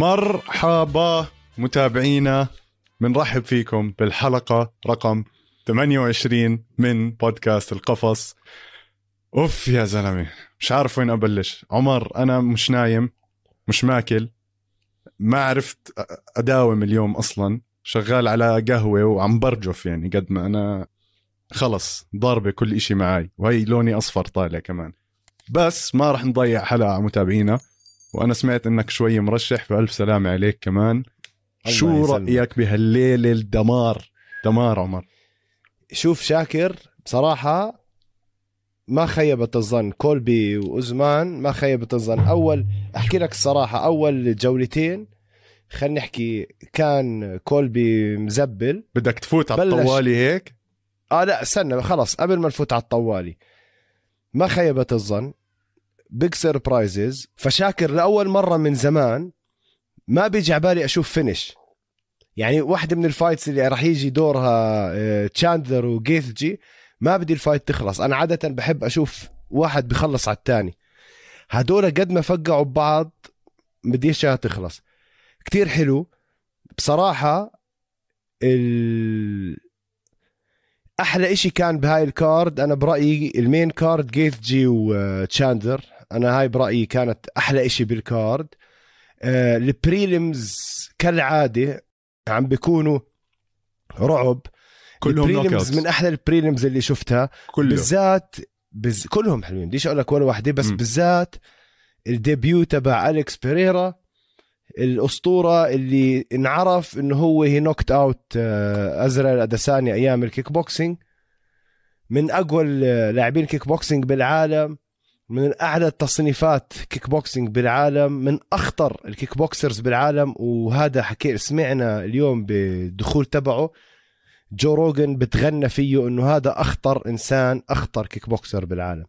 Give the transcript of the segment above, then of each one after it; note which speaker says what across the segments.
Speaker 1: مرحبا متابعينا بنرحب فيكم بالحلقة رقم 28 من بودكاست القفص. أوف يا زلمة مش عارف وين أبلش. عمر أنا مش نايم مش ماكل ما عرفت أداوم اليوم أصلا. شغال على قهوة وعم برجف يعني قد ما أنا خلص ضاربة كل إشي معي وهي لوني أصفر طالع كمان. بس ما راح نضيع حلقة على متابعينا. وأنا سمعت إنك شوي مرشح فألف سلامة عليك كمان. شو رأيك بهالليلة الدمار؟ دمار عمر.
Speaker 2: شوف شاكر بصراحة ما خيبت الظن. كولبي وأزمان ما خيبت الظن. أول أحكي لك الصراحة أول جولتين خلينا نحكي كان كولبي مزبل.
Speaker 1: بدك تفوت على الطوالي هيك؟
Speaker 2: آه لا استنى خلص قبل ما نفوت على الطوالي. ما خيبت الظن. big surprises فشاكر لأول مرة من زمان ما بيجي على بالي أشوف finish يعني واحدة من ال fights اللي راح يجي دورها تشاندلر وجيثجي ما بدي ال fight تخلص. أنا عادة بحب أشوف واحد بخلص على الثاني. هدول قد ما فقعوا ببعض بديش إياها تخلص. كتير حلو. بصراحة ال... أحلى إشي كان بهاي ال card أنا برأيي ال main card جيث جي وتشاندلر أنا هاي برأيي كانت أحلى إشي بال card. آه ال prelims كالعادة عم بيكونوا رعب.
Speaker 1: كلهم
Speaker 2: ال prelims من أحلى ال prelims اللي شفتها.
Speaker 1: كله.
Speaker 2: بالذات بز... كلهم حلوين. بديش أقول لك ولا واحدة بس
Speaker 1: م.
Speaker 2: بالذات ال debut تبع أليكس بيريرا الأسطورة اللي انعرف إنه هو هي knocked out ازرائيل ادساني أيام الكيك بوكسينج. من أقوى اللاعبين كيك بوكسينج بالعالم. من اعلى التصنيفات كيك بوكسينج بالعالم من أخطر ال kickboxers بالعالم وهذا حكي سمعنا اليوم بالدخول تبعه. جو روجن بتغنى فيه إنه هذا أخطر إنسان أخطر kickboxer بالعالم.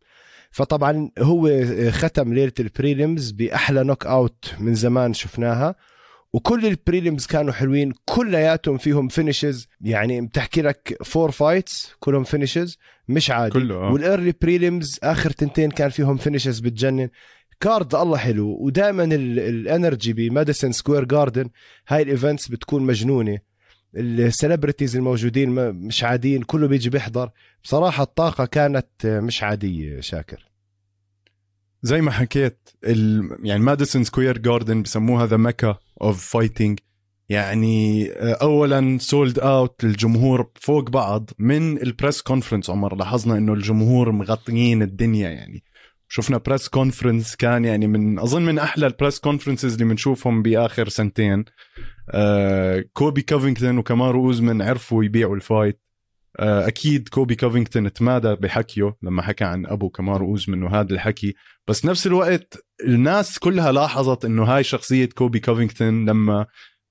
Speaker 2: فطبعا هو ختم ليلة ال prelims بأحلى knockout من زمان شفناها. وكل ال prelims كانوا حلوين كلياتهم فيهم finishes يعني بتحكي لك four fights كلهم finishes مش عادي.
Speaker 1: كله آه.
Speaker 2: وال early prelims آخر تنتين كان فيهم finishes بتجنن. card الله حلو. ودائما ال energy بماديسون سكوير جاردن هاي ال events بتكون مجنونة. ال celebrities الموجودين مش عاديين كله بيجي بيحضر. بصراحة الطاقة كانت مش عادية شاكر.
Speaker 1: زي ما حكيت. يعني ماديسون سكوير جاردن بسموها the Mecca of fighting يعني اولا sold out للجمهور فوق بعض من ال press conference عمر لاحظنا إنه الجمهور مغطيين الدنيا يعني. شفنا press conference كان يعني من أظن من أحلى ال press conferences اللي بنشوفهم بآخر سنتين. آه كوبي كوفينغتون وكامارو اوزمن عرفوا يبيعوا ال fight. آه أكيد كوبي كوفينغتون تمادى بحكيه لما حكى عن أبو كامارو اوزمن وهذا الحكي. بس نفس الوقت الناس كلها لاحظت إنه هاي شخصية كوبي كوفينغتون لما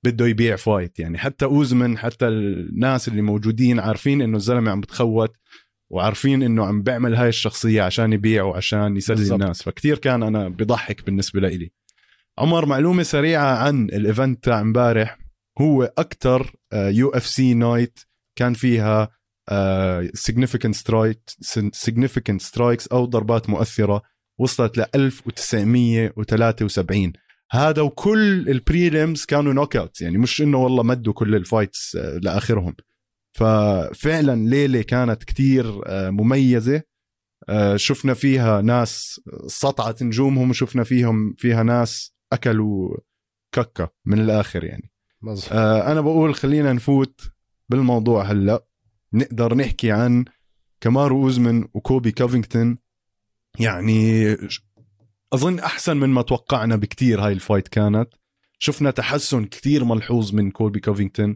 Speaker 1: بده يبيع fight. يعني حتى أوزمن حتى الناس اللي موجودين عارفين إنه الزلمة عم بتخوت وعارفين إنه عم بيعمل هاي الشخصية عشان يبيع وعشان يسلي. الناس. فكتير كان أنا بضحك بالنسبة لإلي. عمر معلومة سريعة عن ال event تاع امبارح. هو أكثر UFC night كان فيها significant strike significant strikes أو ضربات مؤثرة وصلت ل 1973 هذا وكل ال prelims كانوا knockouts يعني مش إنه والله مدوا كل ال fights لآخرهم. ففعلا ليلة كانت كتير مميزة. شفنا فيها ناس سطعت نجومهم وشفنا فيهم فيها ناس أكلوا كتلة من الآخر يعني.
Speaker 2: مزح.
Speaker 1: أنا بقول خلينا نفوت بالموضوع هلأ. نقدر نحكي عن كامارو اوزمن وكوبي كوفينغتون يعني أظن أحسن من ما توقعنا بكتير هاي ال fight كانت. شفنا تحسن كتير ملحوظ من كوبي كوفينغتون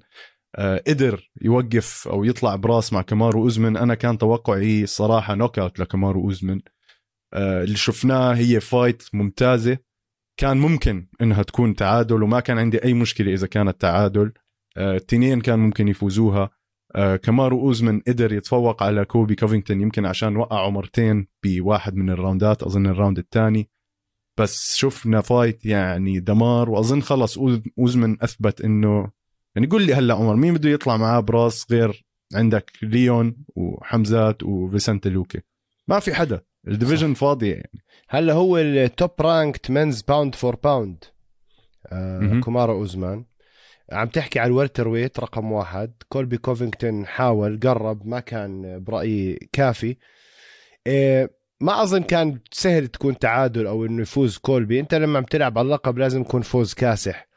Speaker 1: آه قدر يوقف أو يطلع براس مع كامارو أوزمن. أنا كان توقعي الصراحه knockout لكامارو أوزمن. آه اللي شفناه هي fight ممتازة. كان ممكن إنها تكون تعادل وما كان عندي أي مشكلة إذا كانت تعادل. التنين آه كان ممكن يفوزوها. كامارو أوزمن قدر يتفوق على كوبي كوفينغتون يمكن عشان وقعه مرتين بواحد من ال round ات أظن ال round الثاني. بس شفنا fight يعني دمار وأظن خلص أوزمن أثبت إنه يعني قول لي هلا عمر مين بده يطلع معاه براس غير عندك ليون وحمزات وفينسنت لوكي؟ ما في حدا ال division فاضية يعني.
Speaker 2: هلا هو ال top ranked men's pound for pound آه
Speaker 1: مهم.
Speaker 2: كومارو أوزمان. عم تحكي على ال welterweight رقم واحد. كولبي كوفينغتون حاول قرب ما كان برأيي كافي. آه ما أظن كان سهل تكون تعادل أو إنه يفوز كولبي. أنت لما عم تلعب على اللقب لازم يكون فوز كاسح.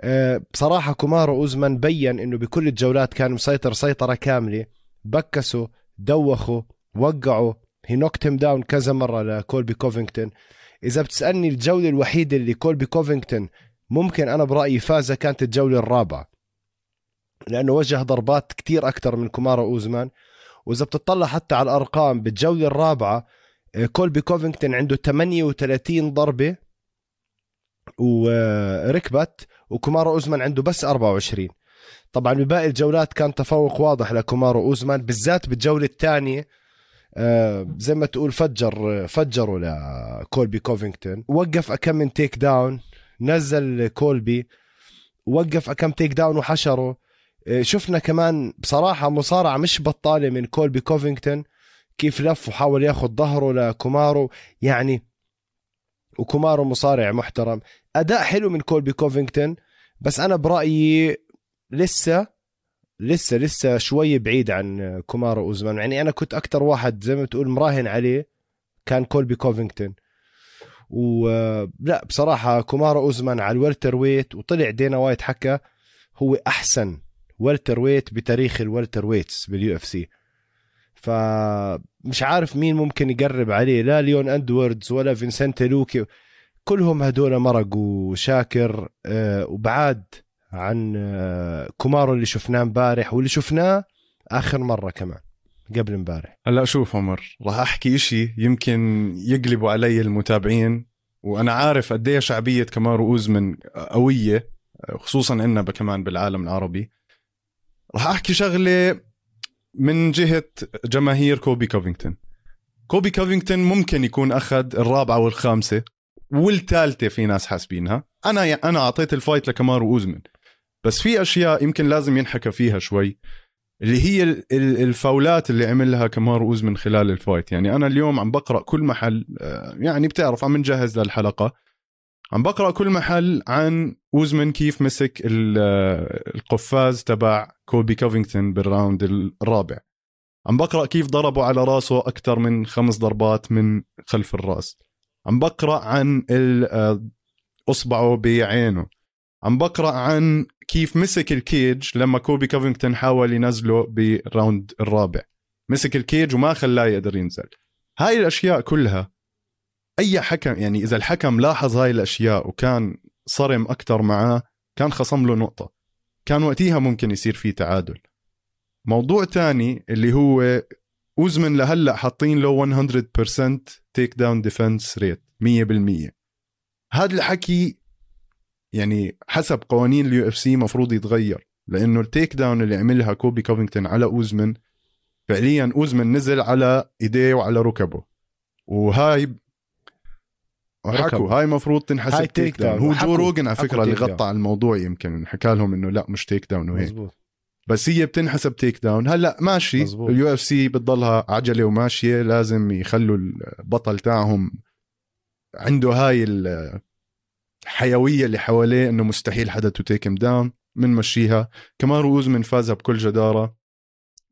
Speaker 2: آه، بصراحة كومارو أوزمان بين إنه بكل الجولات كان مسيطر سيطرة كاملة. بكسوا دوخوا وقعوا. he knocked him down كذا مرة لكولبي كوفينغتون. إذا بتسألني الجولة الوحيدة اللي كولبي كوفينغتون ممكن أنا برأيي فازها كانت الجولة الرابعة. لأنه وجه ضربات كتير أكتر من كومارو أوزمان. وإذا بتطلع حتى على الأرقام بالجولة الرابعة كولبي كوفينغتون عنده 38 ضربة وركبة وكومارو أوزمان عنده بس 24 طبعا بباقي الجولات كان تفوق واضح لكومارو أوزمان بالذات بالجولة الثانية آه زي ما تقول فجر فجره لكولبي كوفينغتون. وقف كم من takedown نزل كولبي وقف كم takedown وحشره آه شفنا كمان بصراحة مصارعة مش بطالة من كولبي كوفينغتون. كيف لف وحاول ياخذ ظهره لكومارو. يعني وكومارو مصارع محترم. أداء حلو من كولبي كوفينغتون بس أنا برأيي لسه لسه لسه شوي بعيد عن كومارو أوزمان. يعني أنا كنت أكتر واحد زي ما تقول مراهن عليه كان كولبي كوفينغتون. ولا بصراحة كومارو أوزمان على ال welterweight وطلع دانا وايت حكى هو أحسن welterweight بتاريخ ال welterweights بال UFC. فمش عارف مين ممكن يقرب عليه لا ليون إدواردز ولا فينسنت لوكي. كلهم هدول مرقوا شاكر آه، وبعاد عن آه، كومارو اللي شفناه امبارح واللي شفناه آخر مرة كمان قبل امبارح.
Speaker 1: هلا شوف عمر راح أحكي إشي يمكن يقلبوا علي المتابعين وأنا عارف قد إيه شعبية كمارو أوزمن قوية خصوصا عندنا كمان بالعالم العربي. راح أحكي شغلة من جهة جماهير كوبي كوفينغتون كوبي كوفينغتون ممكن يكون أخذ الرابعة والخامسة والثالثة في ناس حاسبينها. أنا أنا أعطيت ال fight لكمارو اوزمن بس في أشياء يمكن لازم ينحكى فيها شوي اللي هي ال- ال- الفاولات اللي عملها كمارو اوزمن خلال ال fight. يعني أنا اليوم عم بقرأ كل محل آه، يعني بتعرف عم نجهز للحلقة. عم بقرأ كل محل عن اوزمن كيف مسك ال- القفاز تبع كوبي كوفينغتون بال round الرابع. عم بقرأ كيف ضربوا على راسه أكثر من خمس ضربات من خلف الراس. عم بقرأ عن أصبعه بعينه. عم بقرأ عن كيف مسك ال cage لما كوبي كوفينغتون حاول ينزله بال round الرابع. مسك ال cage وما خلاه يقدر ينزل. هاي الأشياء كلها أي حكم يعني إذا الحكم لاحظ هاي الأشياء وكان صارم أكثر معاه كان خصم له نقطة. كان وقتها ممكن يصير في تعادل. موضوع تاني اللي هو أوزمن لهلأ حاطين له 100% takedown defense rate 100% هذا الحكي يعني حسب قوانين ال UFC مفروض يتغير لأنه ال takedown اللي عملها كوبي كوفينغتون على أوزمن فعليا أوزمن نزل على إيديه وعلى ركبه. وهاي حكوا. هاي مفروض تنحسب
Speaker 2: هاي takedown.
Speaker 1: هو جو روجن على فكرة اللي. غطى على الموضوع يمكن حكى لهم إنه لا مش takedown وهيك.
Speaker 2: مزبوط
Speaker 1: بس هي بتنحسب takedown هلأ ماشي. ال UFC بتضلها عجلة وماشية. لازم يخلوا البطل تاعهم عنده هاي الحيويه اللي حواليه إنه مستحيل حدا to take him down بنمشيها كمارو اوزمن فازها بكل جدارة.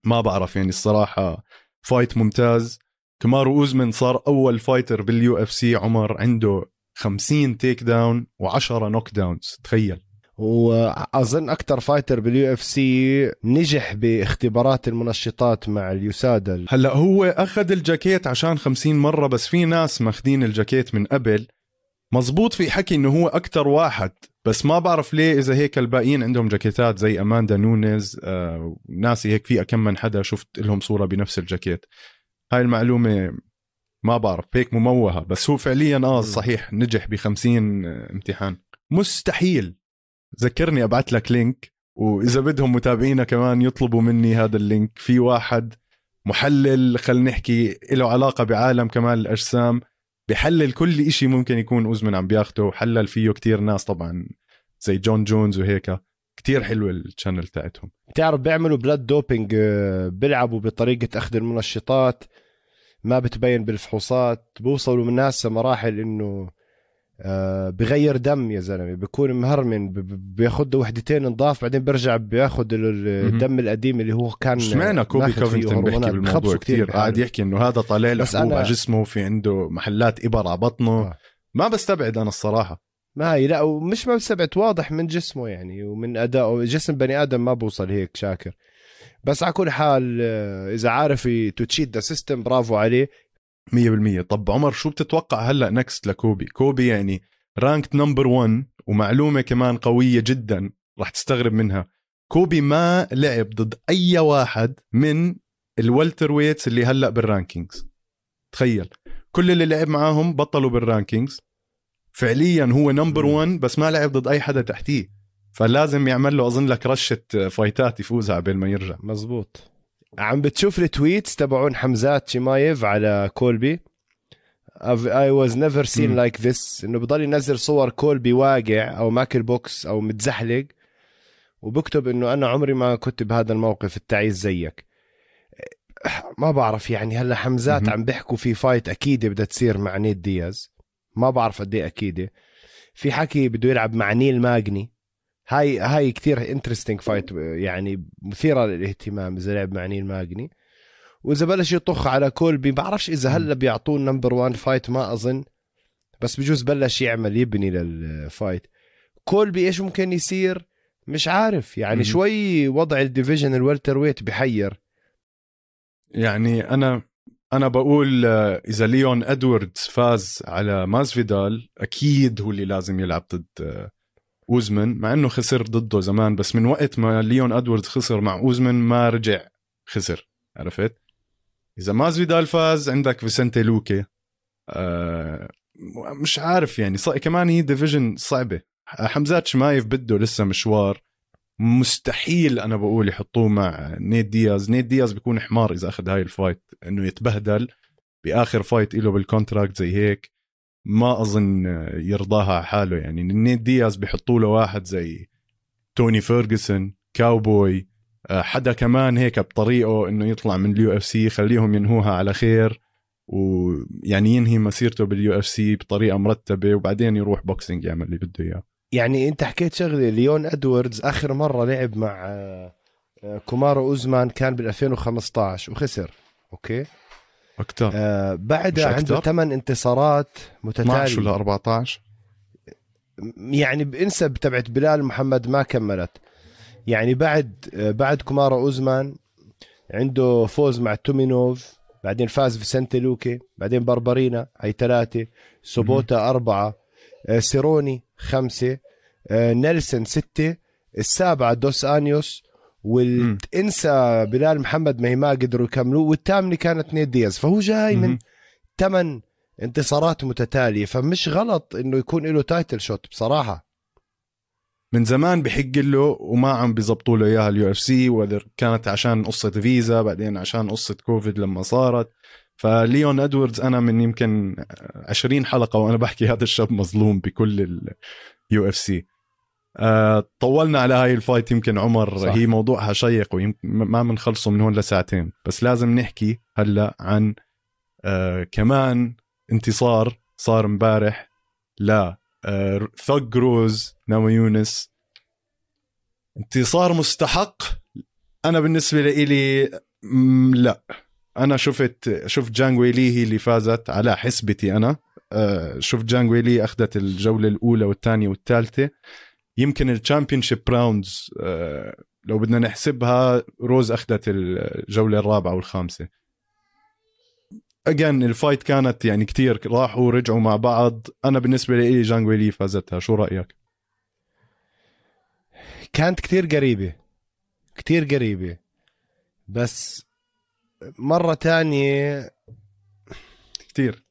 Speaker 1: ما بعرف يعني الصراحة fight ممتاز. كمارو أوزمن صار أول fighter بال UFC. عمر عنده 50 takedown و10 knockdowns تخيل.
Speaker 2: وأظن أكثر fighter بال UFC نجح باختبارات المنشطات مع ال
Speaker 1: USADA هلأ هو أخذ الجاكيت عشان 50 مرة بس في ناس ماخذين الجاكيت من قبل. مزبوط في حكي إنه هو أكثر واحد بس ما بعرف ليه إذا هيك الباقيين عندهم جاكيتات زي أماندا نونيز آه ناسي هيك في كم من حدا شفت لهم صورة بنفس الجاكيت. هاي المعلومة ما بعرف هيك مموهة بس هو فعليا آه صحيح نجح ب 50 امتحان. مستحيل. ذكرني ابعت لك link وإذا بدهم متابعينا كمان يطلبوا مني هذا ال link. في واحد محلل خلينا نحكي له علاقة بعالم كمال الأجسام بحلل كل إشي ممكن يكون اوزمن عم بياخده وحلل فيه كتير ناس طبعا زي جون جونز وهيك. كتير حلوة ال channel تاعتهم.
Speaker 2: بتعرف بيعملوا blood doping آه، بيلعبوا بطريقة أخذ المنشطات. ما بتبين بالفحوصات بوصلوا من ناس مراحل إنه آه بغير دم يا زلمة بيكون مهرمن ب- ب- بياخد وحدتين نضاف بعدين بيرجع بياخد ال- الدم القديم اللي هو كان
Speaker 1: اشمعنى كوبي كوفينغتون بيحكي. بالموضوع
Speaker 2: بحاله.
Speaker 1: قاعد يحكي إنه هذا طالع له حبوب
Speaker 2: أنا-
Speaker 1: على جسمه في عنده محلات ابر على بطنه
Speaker 2: آه.
Speaker 1: ما بستبعد أنا الصراحة
Speaker 2: ما هي لا ومش ما بستبعد واضح من جسمه يعني ومن ادائه جسم بني آدم ما بوصل هيك شاكر بس على كل حال آه، إذا عارف to cheat the system برافو عليه.
Speaker 1: 100% طب عمر شو بتتوقع هلأ next لكوبي؟ كوبي يعني ranked number 1 ومعلومة كمان قوية جدا راح تستغرب منها. كوبي ما لعب ضد أي واحد من ال welterweights اللي هلأ بال rankings تخيل. كل اللي لعب معاهم بطلوا بال rankings فعليا هو number
Speaker 2: مم.
Speaker 1: 1 بس ما لعب ضد أي حدا تحتيه. فلازم يعمل له أظن لك رشة فايتات يفوز قبل ما يرجع.
Speaker 2: مزبوط. عم بتشوف ال tweets تبعون حمزات شيمايف على كولبي. I was never seen
Speaker 1: مم.
Speaker 2: like this. إنه بضل ينزل صور كولبي واقع أو ماكل بوكس أو متزحلق. وبكتب إنه أنا عمري ما كنت بهذا الموقف التعيس زيك. ما بعرف يعني هلا حمزات
Speaker 1: مهم.
Speaker 2: عم بيحكوا في fight أكيدة بدها تصير مع نيت دياز. ما بعرف قد إيه أكيدة. في حكي بده يلعب مع نيل ماجني هاي هاي كثير interesting fight يعني مثيرة للاهتمام إذا لعب مع نيل ماجني. وإذا بلش يطخ على كولبي بعرفش إذا هلا بيعطوه number 1 fight ما أظن. بس بجوز بلش يعمل يبني لل fight كولبي إيش ممكن يصير؟ مش عارف. يعني. شوي وضع ال division ال welterweight بحير.
Speaker 1: يعني أنا أنا بقول آه، إذا ليون ادواردز فاز على مازفيدال أكيد هو اللي لازم يلعب ضد آه، اوزمن مع إنه خسر ضده زمان بس من وقت ما ليون ادواردز خسر مع اوزمن ما رجع خسر عرفت؟ إذا مازفيدال فاز عندك فيسنتي لوكي. آه مش عارف يعني ص... كمان هي division صعبة. حمزات شمايف بده لسه مشوار. مستحيل أنا بقول يحطوه مع نيت دياز. نيت دياز بيكون حمار إذا أخذ هاي ال fight إنه يتبهدل. بآخر فايت له بال contract زي هيك. ما أظن يرضاها حاله. يعني نيت دياز بيحطوا له واحد زي توني فيرجسون كاوبوي آه، حدا كمان هيك بطريقه إنه يطلع من ال UFC يخليهم ينهوها على خير ويعني ينهي مسيرته بال UFC بطريقة مرتبة وبعدين يروح boxing يعمل اللي بده إياه.
Speaker 2: يعني أنت حكيت شغلة ليون إدواردز آخر مرة لعب مع آه، كومارو أوزمان كان بال 2015 وخسر أوكي؟
Speaker 1: أكثر
Speaker 2: آه بعدها عنده؟ 8 انتصارات
Speaker 1: 12 ولا
Speaker 2: متتاليه
Speaker 1: 14
Speaker 2: يعني ب NC تبعت بلال محمد ما كملت. يعني بعد آه، بعد كومارو أوزمان عنده فوز مع تومينوف بعدين فاز فيسنتي لوكي بعدين بربرينا هي ثلاثة سوبوتا أربعة. آه، سيروني خمسة. آه، نيلسون ستة. السابعة دوس أنيوس.
Speaker 1: وال
Speaker 2: NC بلال محمد ما هي ما قدروا يكملوا والثامنة كانت نيت دياز. فهو جاي من. ثمان انتصارات متتالية. فمش غلط إنه يكون له title shot بصراحة.
Speaker 1: من زمان بحق له وما عم بيزبطوا له إياها ال UFC كانت عشان قصة فيزا بعدين عشان قصة كوفيد لما صارت. فليون إدواردز أنا من يمكن 20 حلقة وأنا بحكي هذا الشاب مظلوم بكل ال UFC طولنا على هاي ال fight يمكن عمر
Speaker 2: صح.
Speaker 1: هي موضوعها شيق ويمكن ما بنخلصه من هون لساعتين. بس لازم نحكي هلا عن آه كمان انتصار صار امبارح ل آه Thug روز نامايونس. انتصار مستحق؟ أنا بالنسبة لي مم، لا. أنا شفت شفت جانج ويلي هي اللي فازت على حسبتي أنا. آه، شفت جانج ويلي أخذت الجولة الأولى والثانية والثالثة. يمكن ال championship rounds لو بدنا نحسبها روز أخذت الجولة الرابعة والخامسة. again ال fight كانت يعني كتير راحوا ورجعوا مع بعض. أنا بالنسبة لي جانج ويلي فازتها. شو رأيك؟
Speaker 2: كانت كتير قريبة. كتير قريبة. بس مرة تانية
Speaker 1: كتير.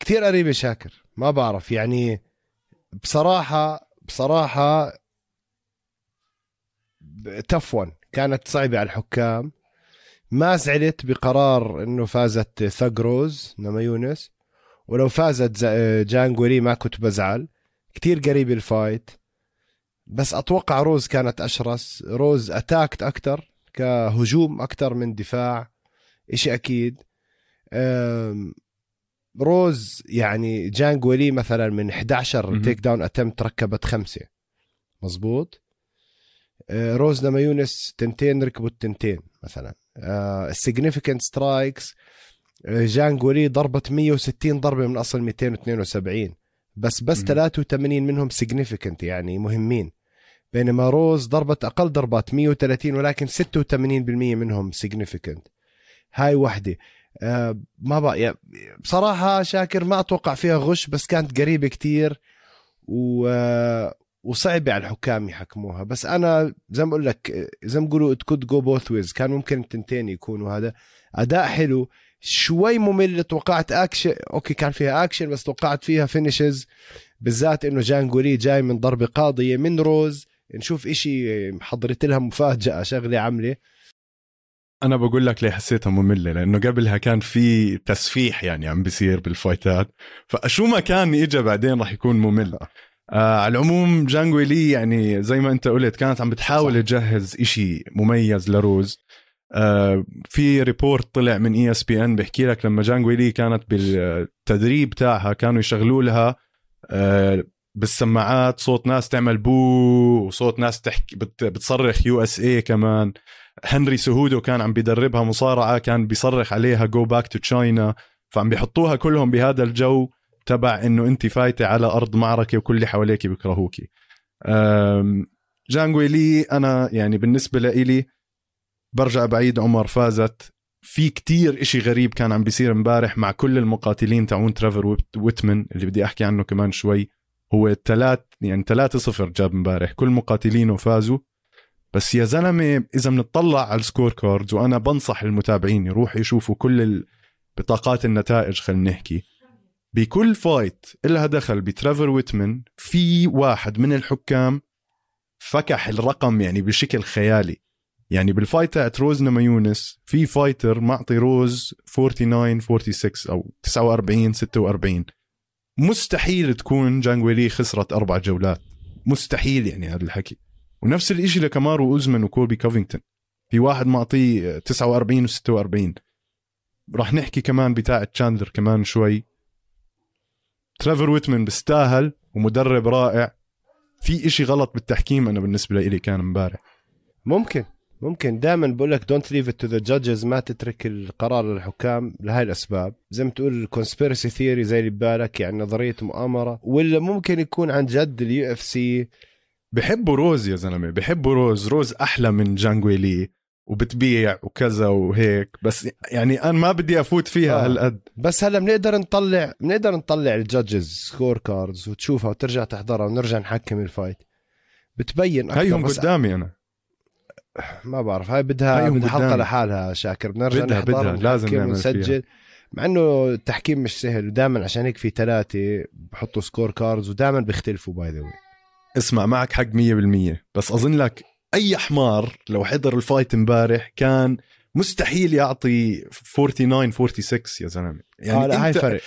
Speaker 2: كتير قريبة شاكر. ما بعرف. يعني بصراحة بصراحة تفون كانت صعبة على الحكام. ما زعلت بقرار إنه فازت ثقروز نما يونس. ولو فازت جانجوري ما كنت بزعل. كتير قريب ال fight. بس أتوقع روز كانت أشرس. روز attacked أكتر. كهجوم أكتر من دفاع. إشي أكيد. روز يعني جانج ولي مثلا من 11
Speaker 1: مهم.
Speaker 2: takedown attempt ركبت خمسة. مزبوط آه، روز لما يونس تنتين ركبوا التنتين مثلا. ال significant strikes جانج ولي ضربت 160 ضربة من أصل 272 بس بس
Speaker 1: مهم.
Speaker 2: 83 منهم significant يعني مهمين. بينما روز ضربت أقل ضربات 130 ولكن 86% منهم significant هاي وحدة. ما بقى بصراحة شاكر ما أتوقع فيها غش بس كانت قريبة كتير و آه، وصعب على الحكام يحكموها. بس أنا زي ما بقول لك آه، زي ما it could go both ways. كان ممكن التنتين يكونوا هذا. أداء حلو شوي ممل. توقعت action okay كان فيها اكشن بس توقعت فيها finishes بالذات إنه جانجولي جاي من ضربة قاضية من روز. نشوف إشي محضرت لها مفاجأة شغلة عملة.
Speaker 1: أنا بقول لك ليه حسيتها مملة لأنه قبلها كان في تسفيح يعني عم بيصير بالفايتات. فشو ما كان اجى بعدين راح يكون ممل آه على العموم جانجوي لي يعني زي ما أنت قلت كانت عم بتحاول
Speaker 2: صح.
Speaker 1: تجهز إشي مميز لروز. آه في report طلع من ESPN بيحكي لك لما جانجوي لي كانت بالتدريب تاعها كانوا يشغلوا لها آه بالسماعات صوت ناس تعمل boo وصوت ناس تحكي بت بتصرخ USA كمان. هنري سيهودو كان عم بيدربها مصارعة كان بيصرخ عليها go back to China فعم بيحطوها كلهم بهذا الجو تبع إنه أنت فايتة على أرض معركة وكل اللي حواليك بيكرهوكي. جانجوي لي أنا يعني بالنسبة لإلي برجع بعيد عمر فازت. في كتير إشي غريب كان عم بيصير امبارح مع كل المقاتلين تاعون ترافر ويت- ويتمن اللي بدي أحكي عنه كمان شوي. هو ثلاث يعني 3 صفر جاب امبارح. كل مقاتلينه فازوا. بس يا زلمة إذا بنطلع على ال score cards وأنا بنصح المتابعين يروحوا يشوفوا كل بطاقات النتائج خلينا نحكي. بكل fight إلها دخل بترافر ويتمن في واحد من الحكام فكح الرقم يعني بشكل خيالي. يعني بال fight تاعت روز نمايونس في fighter معطي روز 49 46 أو 49 46 مستحيل تكون جانجويلي خسرت أربع جولات. مستحيل يعني هذا الحكي. ونفس الإشي لكامارو أوزمان وكولبي كوفينغتون في واحد معطيه 49 و46 راح نحكي كمان بتاعت تشاندلر كمان شوي. ترافر ويتمن بيستاهل ومدرب رائع. في إشي غلط بالتحكيم أنا بالنسبة لي كان امبارح
Speaker 2: ممكن ممكن. دائما بقول لك don't leave it to the judges ما تترك القرار للحكام لهي الأسباب. زي ما تقول ال conspiracy theory زي اللي ببالك يعني نظرية مؤامرة. ولا ممكن يكون عن جد ال UFC
Speaker 1: بحبوا روز يا زلمة بحبوا روز روز أحلى من جانجويلي وبتبيع وكذا وهيك بس يعني أنا ما بدي أفوت فيها
Speaker 2: آه.
Speaker 1: هالقد
Speaker 2: بس هلا بنقدر نطلع بنقدر نطلع ال judges score cards وتشوفها وترجع تحضرها ونرجع نحكم ال fight بتبين أكثر
Speaker 1: هيهم قدامي أنا
Speaker 2: ما بعرف هاي بدها بدها
Speaker 1: حلقة.
Speaker 2: لحالها شاكر بنرجع
Speaker 1: بدها-
Speaker 2: نحضر
Speaker 1: بدها. لازم نعمل
Speaker 2: ونسجل مع إنه التحكيم مش سهل ودائما عشان هيك في ثلاثة بحطوا score cards ودائما بيختلفوا by the
Speaker 1: اسمع معك حق 100% بس أظن لك أي حمار لو حضر ال fight امبارح كان مستحيل يعطي 49 46 يا زلمة.
Speaker 2: يعني آه لا هاي فرق.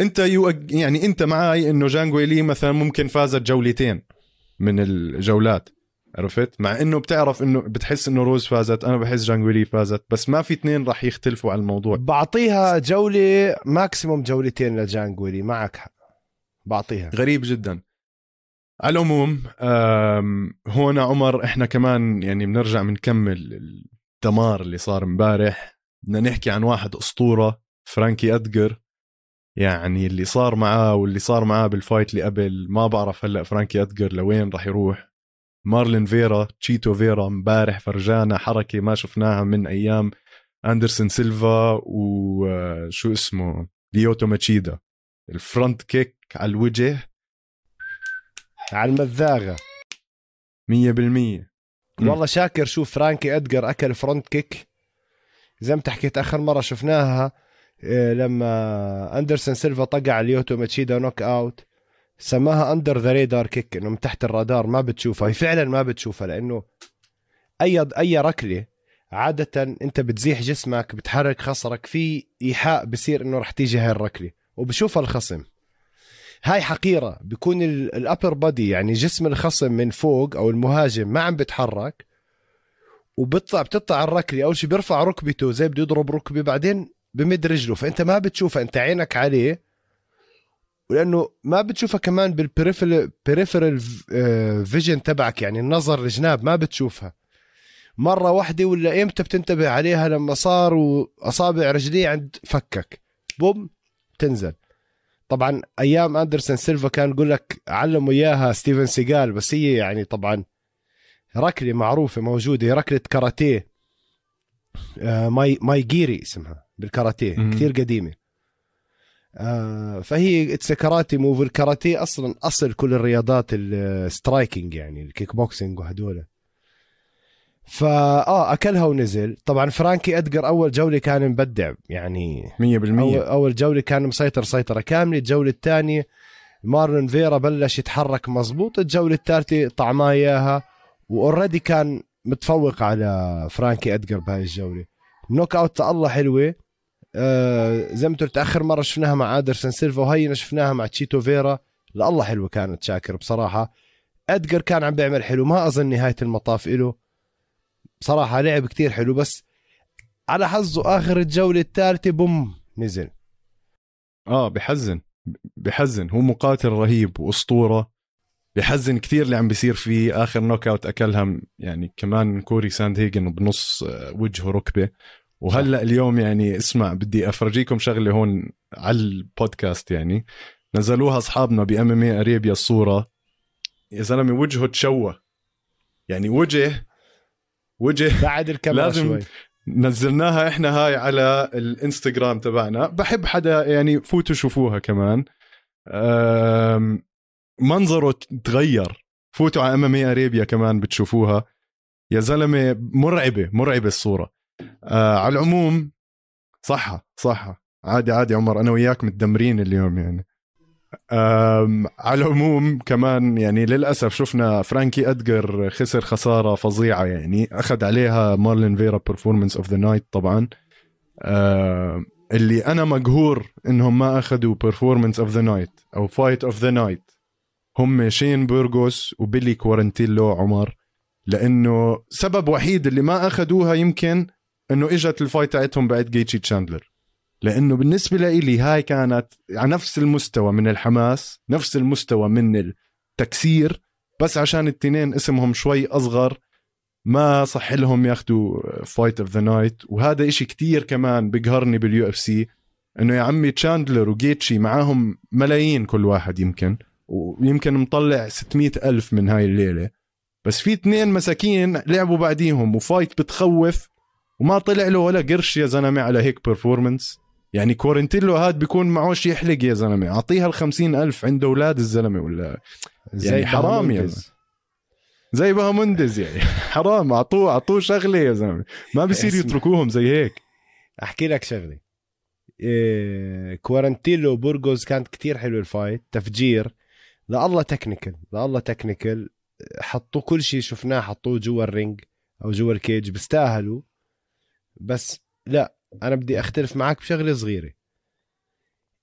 Speaker 1: أنت you يعني أنت معي إنه جانجويلي مثلا ممكن فازت جولتين من الجولات. عرفت؟ مع إنه بتعرف إنه بتحس إنه روز فازت أنا بحس جانجويلي فازت بس ما في اثنين راح يختلفوا على الموضوع.
Speaker 2: بعطيها جولة maximum جولتين لجانجولي معك حق. بعطيها.
Speaker 1: غريب جدا. على العموم هون عمر إحنا كمان يعني بنرجع بنكمل الدمار اللي صار امبارح. بدنا نحكي عن واحد أسطورة فرانكي أدجر. يعني اللي صار معاه واللي صار معاه بال fight اللي قبل ما بعرف هلأ فرانكي أدجر لوين راح يروح. مارلون فيرا تشيتو فيرا امبارح فرجانا حركة ما شفناها من أيام أندرسون سيلفا وشو اسمه ليوتو ماتشيدا. ال front kick على الوجه
Speaker 2: على المذاغه
Speaker 1: 100% مم.
Speaker 2: والله شاكر شوف فرانكي ادجر أكل front kick. زي ما حكيت آخر مرة شفناها آه، لما أندرسون سيلفا طقع اليوتو ماتشيدا knockout سماها under the radar kick إنه من تحت الرادار ما بتشوفها. هي فعلا ما بتشوفها لأنه أي أي ركلة عادة أنت بتزيح جسمك بتحرك خصرك في إيحاء بصير إنه رح تيجي هاي الركلة. وبشوفها الخصم. هاي حقيرة بيكون ال upper body يعني جسم الخصم من فوق أو المهاجم ما عم بتحرك وبيطلع بتطلع الركلة. أول شيء بيرفع ركبته زي بده يضرب ركبة بعدين بمد رجله. فأنت ما بتشوفها أنت عينك عليه ولأنه ما بتشوفها كمان بال peripheral vision تبعك يعني النظر الجانبي ما بتشوفها. مرة واحدة ولا إمتى بتنتبه عليها لما صار وأصابع رجليه عند فكك. بوم تنزل طبعا أيام أندرسون سيلفا كان يقول لك علموا إياها ستيفن سيجال بس هي يعني طبعا ركله معروفة موجودة ركله كاراتيه. آه mae mae geri اسمها بالكاراتيه كثير قديمة. آه فهي it's karate move الكاراتيه أصلا أصل كل الرياضات ال striking يعني الكيك بوكسينج وهدول. فا آه أكلها ونزل. طبعا فرانكي ادجر أول جولة كان مبدع يعني
Speaker 1: 100%
Speaker 2: أول, أول جولة كان مسيطر سيطرة كاملة. الجولة الثانية مارلون فيرا بلش يتحرك مزبوط الجولة الثالثة طعماه إياها و already كان متفوق على فرانكي ادجر بهاي الجولة. knockout الله حلوة. آه زي ما قلت آخر مرة شفناها مع أندرسون سيلفا وهي شفناها مع تشيتو فيرا لله حلوة كانت shocker بصراحة. ادجر كان عم بيعمل حلو ما أظن نهاية المطاف له بصراحة لعب كتير حلو بس على حظه آخر الجولة الثالثة بوم نزل.
Speaker 1: آه بحزن بحزن. هو مقاتل رهيب وأسطورة. بحزن كثير اللي عم بيصير فيه آخر knockout اكلها يعني كمان كوري ساند هيجن بنص آه، وجهه ركبة. وهلأ اليوم يعني اسمع بدي أفرجيكم شغلة هون على البودكاست يعني. نزلوها أصحابنا بإم إم أريبيا الصورة. يا زلمة وجهه تشوه. يعني وجه وجه
Speaker 2: بعد الكاميرا
Speaker 1: لازم
Speaker 2: شوي.
Speaker 1: نزلناها إحنا هاي على الإنستغرام تبعنا. بحب حدا يعني فوتوا شوفوها كمان منظره تغير. فوتوا على إم أريبيا كمان بتشوفوها. يا زلمة مرعبة مرعبة الصورة. آه على العموم صحة صحة. عادي عادي عمر أنا وياك متدمرين اليوم يعني. على العموم كمان يعني للأسف شفنا فرانكي ادجر خسر خسارة فظيعة يعني. أخذ عليها مارلون فيرا performance of the night طبعا. اللي أنا مقهور إنهم ما أخذوا performance of the night أو fight of the night هم شين بورغوس وبيلي كورنتيلو عمر. لأنه سبب وحيد اللي ما أخذوها يمكن إنه إجت ال fight تاعتهم بعد جيتشي تشاندلر. لأنه بالنسبة لي هاي كانت على نفس المستوى من الحماس نفس المستوى من التكسير بس عشان التنين اسمهم شوي أصغر ما صح لهم ياخذوا fight of the night وهذا إشي كتير كمان بقهرني بال UFC إنه يا عمي تشاندلر وجيتشي معاهم ملايين كل واحد يمكن ويمكن مطلع 600 ألف من هاي الليلة. بس في اثنين مساكين لعبوا بعديهم و fight بتخوف وما طلع له ولا قرش يا زلمة على هيك performance يعني كورنتيلو هاد بيكون معوش يحلق يا زلمة. أعطيها ال ألف عنده أولاد الزلمة ولا؟ زي يعني حرام يا زلمة. زي بهاموندز يعني. حرام. اعطوه أعطوه شغلة يا زلمة. ما بصير يتركوهم زي هيك.
Speaker 2: أحكي لك شغلة. إيه كورنتيلو بورغوز كانت كتير حلوة ال fight. تفجير. لا الله technical. لا الله technical. حطوا كل شيء شفناه حطوه جوا ال ring أو جوا ال cage. بيستاهلوا. بس لا أنا بدي أختلف معك بشغلة صغيرة.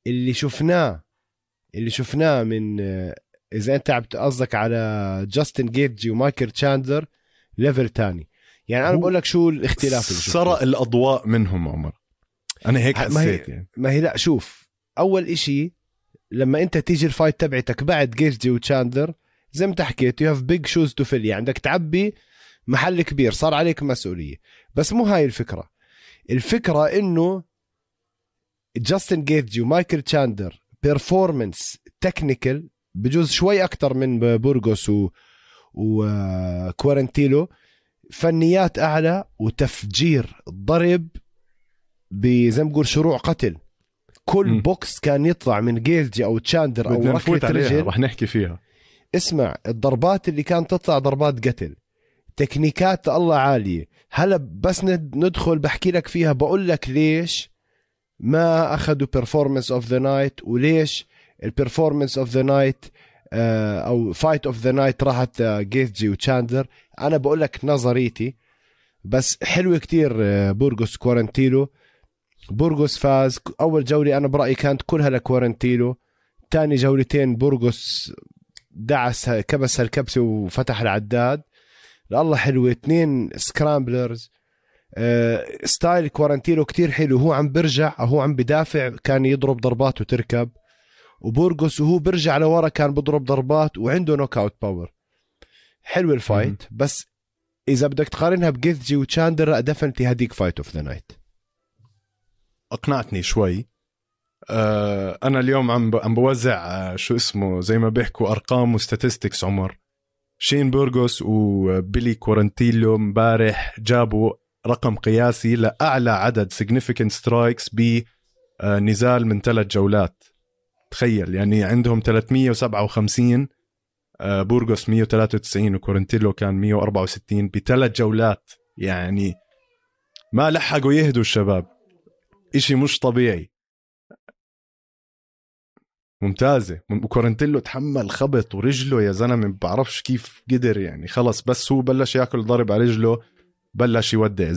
Speaker 2: اللي شفناه اللي شفناه من إذا أنت عم قصدك على جاستن جيتجي ومايكل تشاندلر level تاني. يعني أنا بقول لك شو الاختلاف اللي
Speaker 1: سرق الأضواء منهم عمر. أنا هيك حسيت
Speaker 2: ما هي
Speaker 1: يعني.
Speaker 2: ما هي لا شوف أول إشي لما أنت تيجي ال fight تبعتك بعد جيتجي وتشاندلر زي ما حكيت you have big shoes to fill يعني عندك تعبي محل كبير صار عليك مسؤولية. بس مو هاي الفكرة. الفكرة إنه جاستن جيتجي ومايكل تشاندلر performance technical بجوز شوي أكثر من بورغوس و وكوارنتيلو فنيات أعلى وتفجير ضرب زي ما بقول شروع قتل. كل م. بوكس كان يطلع من جيتجي أو تشاندلر أو
Speaker 1: ركلة رجل رح نحكي فيها.
Speaker 2: اسمع الضربات اللي كانت تطلع ضربات قتل تكنيكات الله عالية. هلا بس ندخل بحكي لك فيها بقول لك ليش ما أخذوا performance of the night وليش ال performance of the night أو fight of the night راحت جيتجي وتشاندلر أنا بقول لك نظريتي. بس حلوة كتير آه، بورغوس كورنتيلو بورغوس فاز. أول جولة أنا برأيي كانت كلها لكورنتيلو ثاني جولتين بورغوس دعس كبس الكبسه وفتح العداد. الله حلوة اثنين scramblers آه، style كوارنتيلو كتير حلو. هو عم برجع هو عم بدافع كان يضرب ضربات وتركب. وبورغوس وهو برجع لورا كان بضرب ضربات وعنده knockout power حلو ال fight. بس إذا بدك تقارنها بجيتجي وتشاندلر لا definitely هديك fight of the night
Speaker 1: أقنعتني شوي. آه أنا اليوم عم. عم بوزع آه شو اسمه زي ما بيحكوا أرقام و statistics عمر. شين بورغوس وبيلي كورنتيلو امبارح جابوا رقم قياسي لأعلى عدد significant strikes بنزال من ثلاث جولات. تخيل يعني عندهم 357 آه، بورغوس 193 وكورنتيلو كان 164 بثلاث جولات. يعني ما لحقوا يهدوا الشباب. إشي مش طبيعي. ممتازة. وكورنتيلو تحمل خبط ورجله يا زلمة بعرفش كيف قدر يعني. خلص بس هو بلش ياكل ضرب على رجله بلش يودع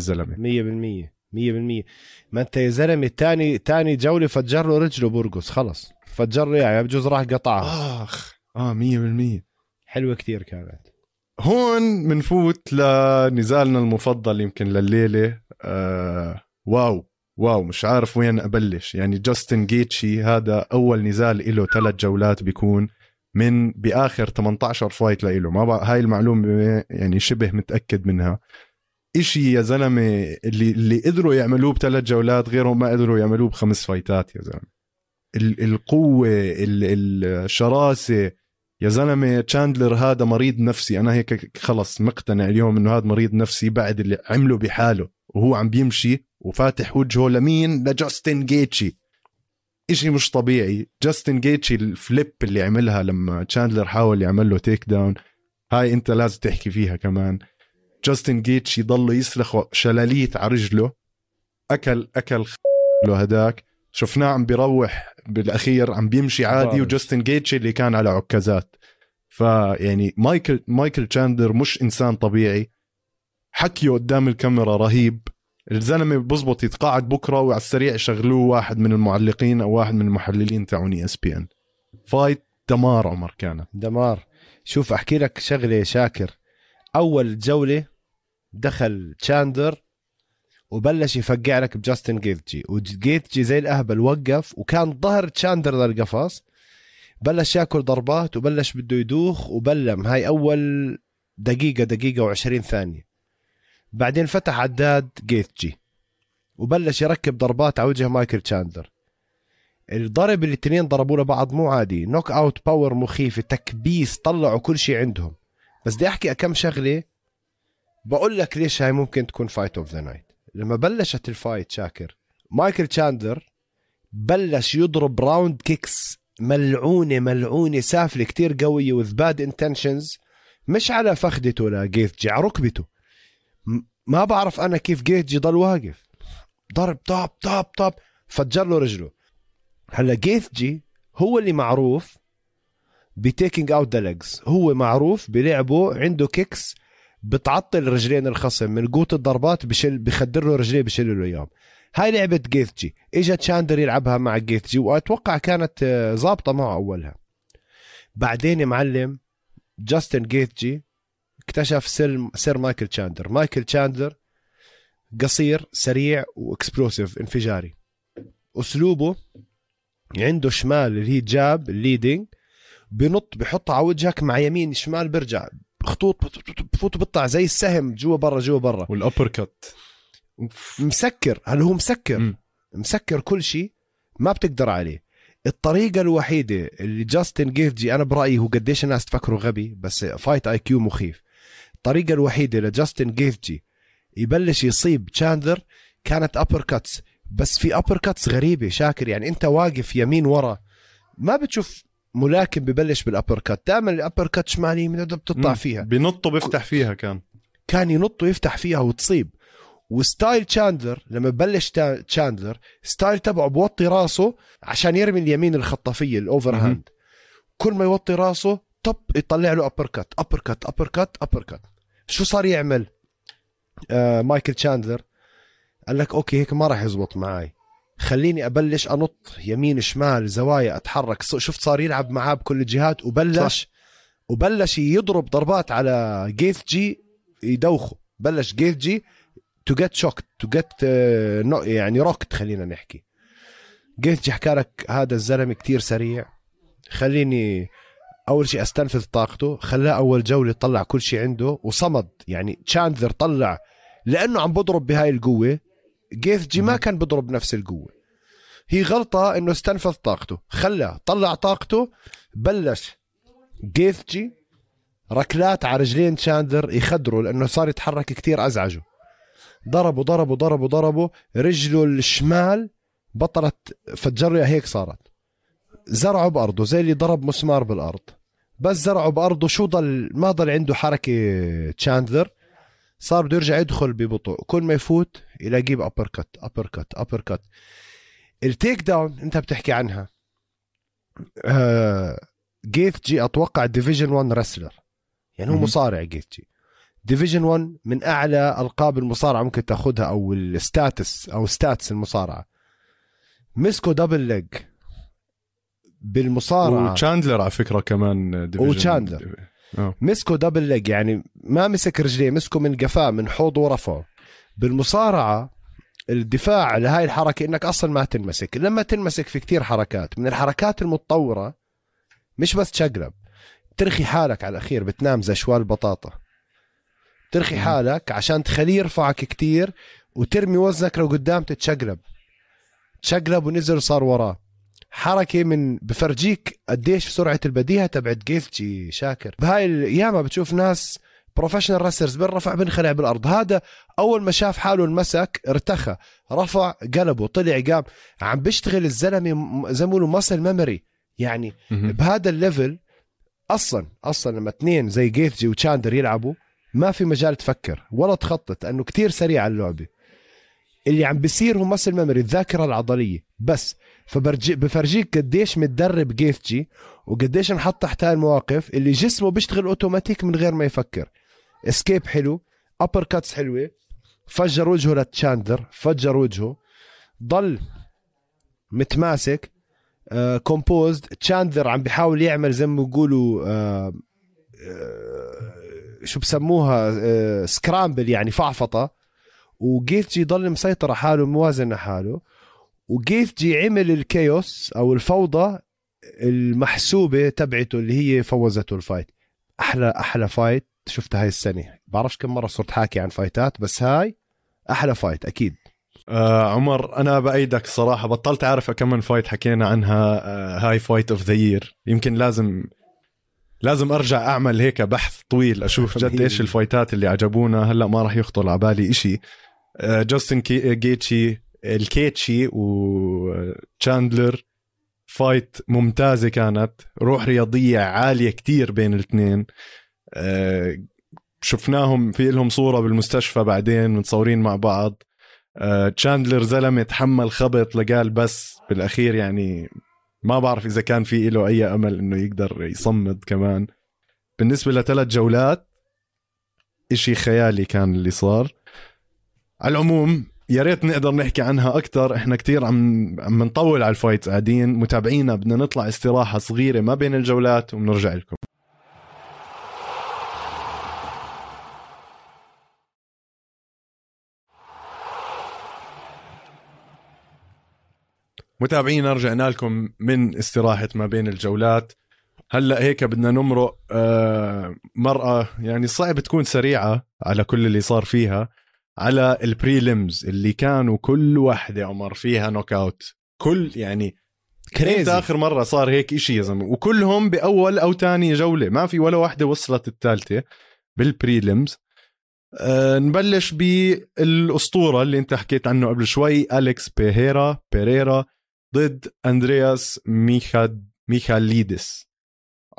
Speaker 2: بالمية. مية بالمية. ما انت يا زلمة تاني تاني جولة فجر له رجله بورغوس خلص. فجر له يعني بجوز راح قطعها.
Speaker 1: آخ. آه مية بالمية.
Speaker 2: حلوة كتير كانت.
Speaker 1: هون بنفوت لنزالنا المفضل يمكن لليلة. آه واو. واو مش عارف وين أبلش. يعني جاستن جيتشي هذا أول نزال له ثلاث جولات بيكون من بآخر 18 fight لإله. ما بقى هاي المعلومة يعني شبه متأكد منها. إشي يا زلمة اللي اللي قدروا يعملوه بثلاث جولات غيرهم ما قدروا يعملوه بخمس فايتات يا زلمة. ال- القوة ال- الشراسة. يا زلمة تشاندلر هذا مريض نفسي. أنا هيك خلص مقتنع اليوم إنه هذا مريض نفسي بعد اللي عمله بحاله وهو عم بيمشي. وفاتح وجهه لمين؟ لجاستن جيتشي. إشي مش طبيعي. جاستن جيتشي ال flip اللي عملها لما تشاندلر حاول يعمل له takedown هاي أنت لازم تحكي فيها كمان. جاستن جيتشي ضل يسلخ شلاليت على رجله. أكل أكل له هداك. شفناه عم بيروح بالأخير عم بيمشي عادي. وجاستن جيتشي اللي كان على عكازات. فيعني مايكل مايكل تشاندلر مش إنسان طبيعي. حكيه قدام الكاميرا رهيب. الزلمة بزبط يتقاعد بكرة وعلى السريع يشغلوه واحد من المعلقين أو واحد من المحللين تاعون ESPN. fight دمار عمر كانت
Speaker 2: دمار. شوف أحكي لك شغلة شاكر. أول جولة دخل تشاندلر وبلش يفقع لك بجاستن جيتجي. وجيتجي زي الأهبل وقف وكان ظهر تشاندلر للقفص بلش ياكل ضربات وبلش بده يدوخ وبلم. هاي أول دقيقة دقيقة وعشرين ثانية. بعدين فتح عداد جيتجي وبلش يركب ضربات على وجه مايكل تشاندر الضرب اللي الاثنين ضربوا لبعض مو عادي. knockout power مخيفة تكبيس طلعوا كل شيء عندهم. بس بدي أحكي كم شغلة بقول لك ليش هاي ممكن تكون fight of the night لما بلشت ال fight شاكر مايكل تشاندر بلش يضرب round kicks ملعونة ملعونة سافلة كتير قوية with bad intentions مش على فخدته لجيثجي على ركبته. ما بعرف أنا كيف جيثجي ضل واقف. ضرب طاب طاب طاب. فجر له رجله. هلا جيثجي هو اللي معروف ب taking out the legs. هو معروف بلعبه عنده kicks بتعطل رجلين الخصم من قوه الضربات بشل بخدر له رجليه بشيل له اياهم هاي لعبة جيثجي اجى تشاندلر يلعبها مع جيثجي وأتوقع كانت آه، ظابطة معه أولها. بعدين معلم جاستن جيثجي اكتشف سر سر مايكل تشاندر مايكل تشاندر قصير سريع و explosive انفجاري. أسلوبه عنده شمال اللي هي jab ال leading بنط بحطها على وجهك مع يمين شمال برجع. خطوط بفوت بيطلع زي السهم جوا برا جوا برا.
Speaker 1: وال uppercut
Speaker 2: مسكر. هل هو مسكر؟
Speaker 1: مم.
Speaker 2: مسكر كل شيء ما بتقدر عليه. الطريقة الوحيدة اللي جاستن جيفجي أنا برأيي هو قديش الناس تفكره غبي بس fight IQ مخيف. الطريقة الوحيدة لجاستن جيفجي يبلش يصيب تشاندلر كانت uppercuts بس في uppercuts غريبة شاكر يعني أنت واقف يمين ورا ما بتشوف ملاكم ببلش بال uppercut دائما ال uppercut شمال يمين بتطلع. فيها.
Speaker 1: بنط وبيفتح فيها كان.
Speaker 2: كان ينط ويفتح فيها وتصيب. و style تشاندلر لما بلش تشاندلر style تبعه بوطي راسه عشان يرمي اليمين الخطافيه
Speaker 1: ال
Speaker 2: overhand. كل ما يوطي راسه طب يطلع له ابر كات ابر كات ابر كات ابر كات شو صار يعمل؟ آه مايكل تشاندلر قال لك okay هيك ما راح يزبط معي خليني أبلش أنط يمين شمال زوايا أتحرك. شفت صار يلعب معاه بكل الجهات وبلش وبلش يضرب ضربات على جيث جي يدوخه. بلش جيث جي to get shook to get يعني rocked خلينا نحكي. جيثجي حكى لك هذا الزلمة كتير سريع خليني أول شيء أستنفذ طاقته خلاه أول جولة طلع كل شيء عنده وصمد يعني تشاندلر طلع لأنه عم بضرب بهاي القوة. جيثجي ما كان بضرب نفس القوة. هي غلطة إنه استنفذ طاقته. خلاه طلع طاقته بلش جيثجي ركلات على رجلين تشاندلر يخدروا لأنه صار يتحرك كتير أزعجه. ضربوا ضربوا ضربوا ضربوا رجله الشمال بطلت فجرها هيك صارت. زرعه بأرضه زي اللي ضرب مسمار بالأرض. بس زرعه بأرضه شو ضل؟ ما ضل عنده حركة تشاندلر صار بده يرجع يدخل ببطء. كل ما يفوت يلاقيه ب uppercut uppercut uppercut ال takedown أنت بتحكي عنها. آه جيث جي أتوقع division 1 wrestler يعني هو مصارع جيث جي division 1 من أعلى ألقاب المصارعة ممكن تأخذها أو ال status أو status المصارعة. مسكو double leg بالمصارعة.
Speaker 1: وتشاندلر على فكرة كمان
Speaker 2: وتشاندلر آه. مسكو double leg يعني ما مسك رجليه مسكه من قفاه من حوضه ورفعه. بالمصارعة الدفاع لهاي الحركة إنك أصلا ما تنمسك. لما تنمسك في كتير حركات من الحركات المتطورة مش بس تشقلب ترخي حالك على الأخير بتنام زي شوال بطاطا. ترخي حالك عشان تخليه يرفعك كتير وترمي وزنك لقدام تتشقلب تشقلب ونزل وصار وراه. حركة من بفرجيك قديش سرعه البديهة تبعت جيفتشي شاكر. بهاي الأيام بتشوف ناس professional wrestlers بنرفع بنخلع بالأرض. هذا أول ما شاف حاله انمسك ارتخى رفع قلبه طلع قام. عم بيشتغل الزلمة زي ما بيقولوا muscle memory يعني بهذا ال level أصلا أصلا لما اثنين زي جيثجي وتشاندلر يلعبوا ما في مجال تفكر ولا تخطط لأنه كتير سريع اللعبة. اللي عم بيصير هو muscle memory الذاكرة العضلية. بس فبفرجيك قديش متدرب جيثجي وقديش انحط تحت هاي المواقف اللي جسمه بيشتغل أوتوماتيك من غير ما يفكر. escape حلو uppercuts حلوة فجر وجهه لتشاندلر فجر وجهه ضل متماسك composed uh, تشاندلر عم بيحاول يعمل زي ما بيقولوا uh, uh, شو بسموها scramble يعني فعفطه وجيثجي ضل مسيطر على حاله موازن حاله. وجيثجي عمل ال chaos أو الفوضى المحسوبة تبعته اللي هي فوزته ال fight. أحلى أحلى fight شفتها هاي السنة. بعرفش كم مرة صرت حاكي عن fight ات بس هاي أحلى fight أكيد.
Speaker 1: آه عمر أنا بأيدك صراحة. بطلت أعرف كم من fight حكينا عنها آه هاي fight of the year يمكن لازم لازم أرجع أعمل هيك بحث طويل أشوف جد إيش ال fight ات اللي عجبونا. هلأ ما راح يخطر على بالي إشي. آه جاستن جيتشي الكيتشي وتشاندلر fight ممتازة كانت. روح رياضية عالية كتير بين الاثنين. آه، شفناهم في لهم صورة بالمستشفى بعدين متصورين مع بعض. تشاندلر آه، زلمة تحمل خبط لقال بس بالأخير يعني ما بعرف إذا كان في له أي أمل إنه يقدر يصمد كمان. بالنسبة لثلاث جولات إشي خيالي كان اللي صار. على العموم يا ريت نقدر نحكي عنها أكثر إحنا كتير عم عم نطول على ال fights قاعدين متابعينا بدنا نطلع استراحة صغيرة ما بين الجولات وبنرجع لكم. متابعينا رجعنا لكم من استراحة ما بين الجولات. هلأ هيك بدنا نمرق آه، مرقة يعني صعب تكون سريعة على كل اللي صار فيها. على ال prelims اللي كانوا كل واحدة عمر فيها knockout كل يعني crazy آخر مرة صار هيك إشي يا زلمة؟ وكلهم بأول أو تاني جولة. ما في ولا واحدة وصلت الثالثة بال prelims أه نبلش بالأسطورة اللي أنت حكيت عنه قبل شوي اليكس بيهيرا بيريرا ضد اندرياس ميخاد ميخاليدس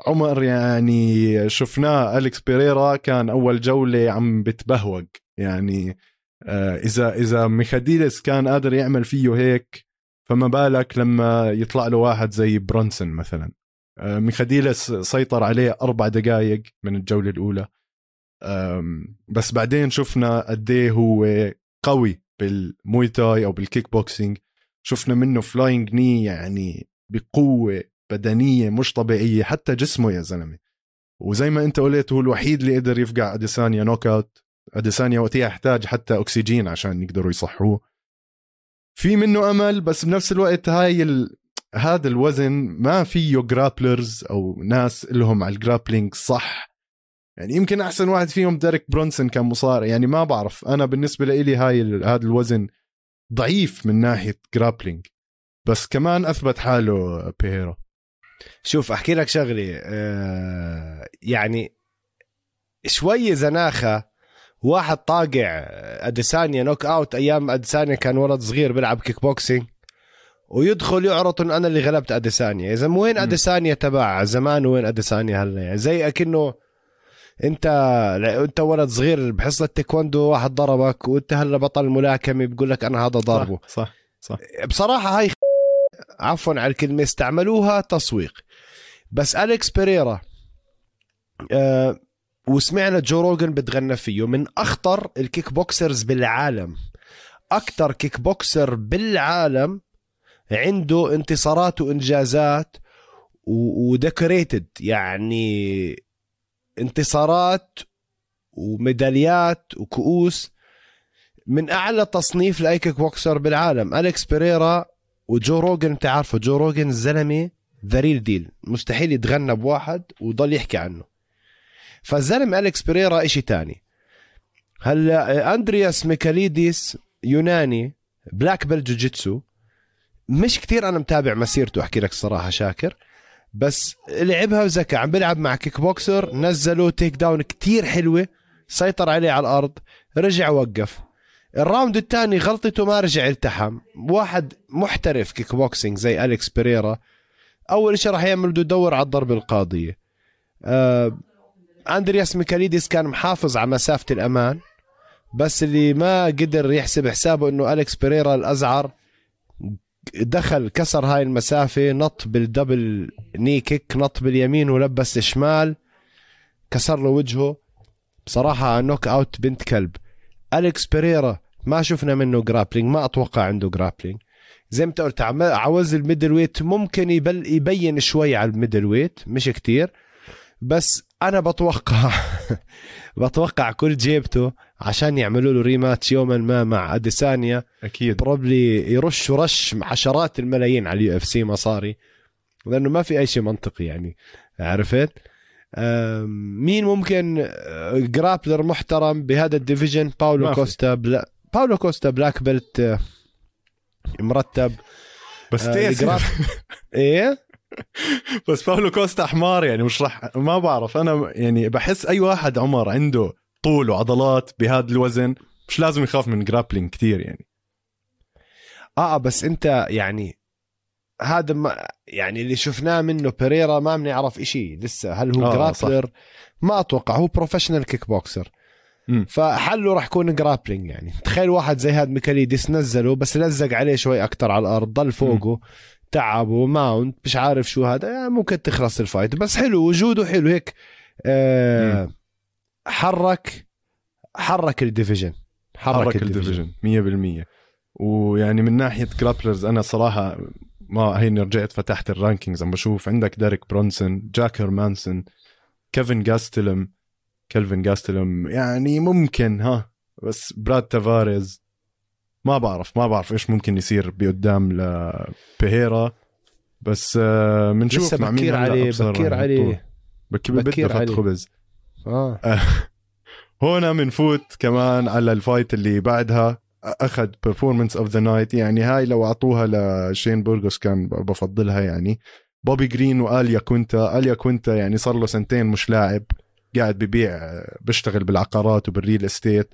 Speaker 1: عمر يعني شفناه اليكس بيريرا كان أول جولة عم بتبهوق يعني آه إذا إذا ميخاديلس كان قادر يعمل فيه هيك فما بالك لما يطلع له واحد زي برونسون مثلا. آه ميخاديلس سيطر عليه أربع دقائق من الجولة الأولى. بس بعدين شفنا قد إيه هو قوي بالمويتاي أو بالكيك بوكسينج. شفنا منه flying knee يعني بقوة بدنية مش طبيعية حتى جسمه يا زلمة. وزي ما أنت قلت هو الوحيد اللي قدر يفقع أديسانيا knockout أديسانيا وقتها احتاج حتى أكسجين عشان يقدروا يصحوه. في منه أمل بس بنفس الوقت هاي ال... هذا الوزن ما فيه grapplers أو ناس لهم على ال grappling صح. يعني يمكن أحسن واحد فيهم ديريك برونسون كان مصارع. يعني ما بعرف أنا بالنسبة لي هاي ال... هذا الوزن ضعيف من ناحية grappling بس كمان أثبت حاله bro
Speaker 2: شوف أحكي لك شغلة آه يعني شوي زناخة واحد طاقع أديسانيا knockout أيام أديسانيا كان ولد صغير بيلعب كيك بوكسينج ويدخل يعرض إنه أنا اللي غلبت أديسانيا. إذا وين أديسانيا تبع؟ زمان وين أديسانيا هلا؟ يعني زي أكنه أنت أنت ولد صغير بحصة التايكوندو واحد ضربك وأنت هلا بطل ملاكمه بيقول لك أنا هذا ضربته.
Speaker 1: صح صح, صح.
Speaker 2: بصراحة هاي عفوا على الكلمة استعملوها تسويق. بس أليكس بيريرا آه وسمعنا جو روجن بتغنى فيه. من أخطر ال kickboxers بالعالم أكثر kickboxer بالعالم عنده انتصارات وإنجازات و decorated. يعني انتصارات وميداليات وكؤوس. من أعلى تصنيف لأي kickboxer بالعالم أليكس بيريرا وجو روجن عارفه جو روجن الزلمه the real deal. مستحيل يتغنى بواحد ويضل يحكي عنه. فالزلمة اليكس بيريرا إشي تاني. هلا أندرياس ميكاليديس يوناني black belt jiu-jitsu مش كتير أنا متابع مسيرته أحكي لك الصراحة شاكر. بس لعبها وذكى عم بيلعب مع kickboxer نزلوا takedown كتير حلوة. سيطر عليه على الأرض رجع وقف. ال round الثاني غلطته ما رجع التحم. واحد محترف كيك بوكسينج زي أليكس بيريرا أول شيء راح يعمل بده يدور على الضربة القاضية. آه أندرياس ميكاليديس كان محافظ على مسافة الأمان بس اللي ما قدر يحسب حسابه إنه أليكس بيريرا الأزعر دخل كسر هاي المسافة نط بال double knee kick نط باليمين ولبس الشمال كسر له وجهه. بصراحة knockout بنت كلب. أليكس بيريرا ما شفنا منه grappling ما أتوقع عنده grappling زي ما أنت قلت عوز ال middleweight ممكن يبل يبين شوي على ال middleweight مش كتير. بس أنا بتوقع بتوقع كل جيبته عشان يعملوا له rematch يوما ما مع اديسانيا
Speaker 1: أكيد.
Speaker 2: probably يرشوا رش عشرات الملايين على ال UFC مصاري لأنه ما في أي شيء منطقي يعني عرفت؟ مين ممكن grappler آه، محترم بهذا ال division؟ باولو كوستا بلا باولو كوستا black belt مرتب.
Speaker 1: بس آه
Speaker 2: إيه؟
Speaker 1: بس باولو كوستا حمار يعني مش رح ما بعرف. أنا يعني بحس أي واحد عمر عنده طول وعضلات بهذا الوزن مش لازم يخاف من grappling كثير يعني.
Speaker 2: آه بس أنت يعني هذا ما يعني اللي شفناه منه بيريرا ما بنعرف إشي لسه. هل هو آه grappler ما أتوقع. هو professional kickboxer فحله راح يكون grappling يعني. تخيل واحد زي هذا ميكاليديس نزله بس لزق عليه شوي أكثر على الأرض ضل فوقه. م. تعبه mount مش عارف شو هذا يعني ممكن تخلص ال fight. بس حلو وجوده حلو. هيك آه حرك حرك ال division.
Speaker 1: حرك, حرك ال division. 100% ويعني من ناحية grapplers أنا صراحة ما هيني رجعت فتحت ال rankings عم بشوف عندك ديريك برونسون جاك هرمانسون كيفن جاستلم كيلفن جاستلم يعني ممكن ها بس براد تافاريز ما بعرف ما بعرف إيش ممكن يصير بقدام لبيريرا بس بنشوف
Speaker 2: آه مع مين عليه بكير عليه.
Speaker 1: بكير, بكير عليه. خبز. آه. هون بنفوت كمان على ال fight اللي بعدها. أخذ performance of the night يعني هاي لو أعطوها لشين بورغوس كان بفضلها يعني. بوبي جرين وآل ياكوينتا. آل ياكوينتا يعني صار له سنتين مش لاعب. قاعد ببيع بيشتغل بالعقارات وبال real estate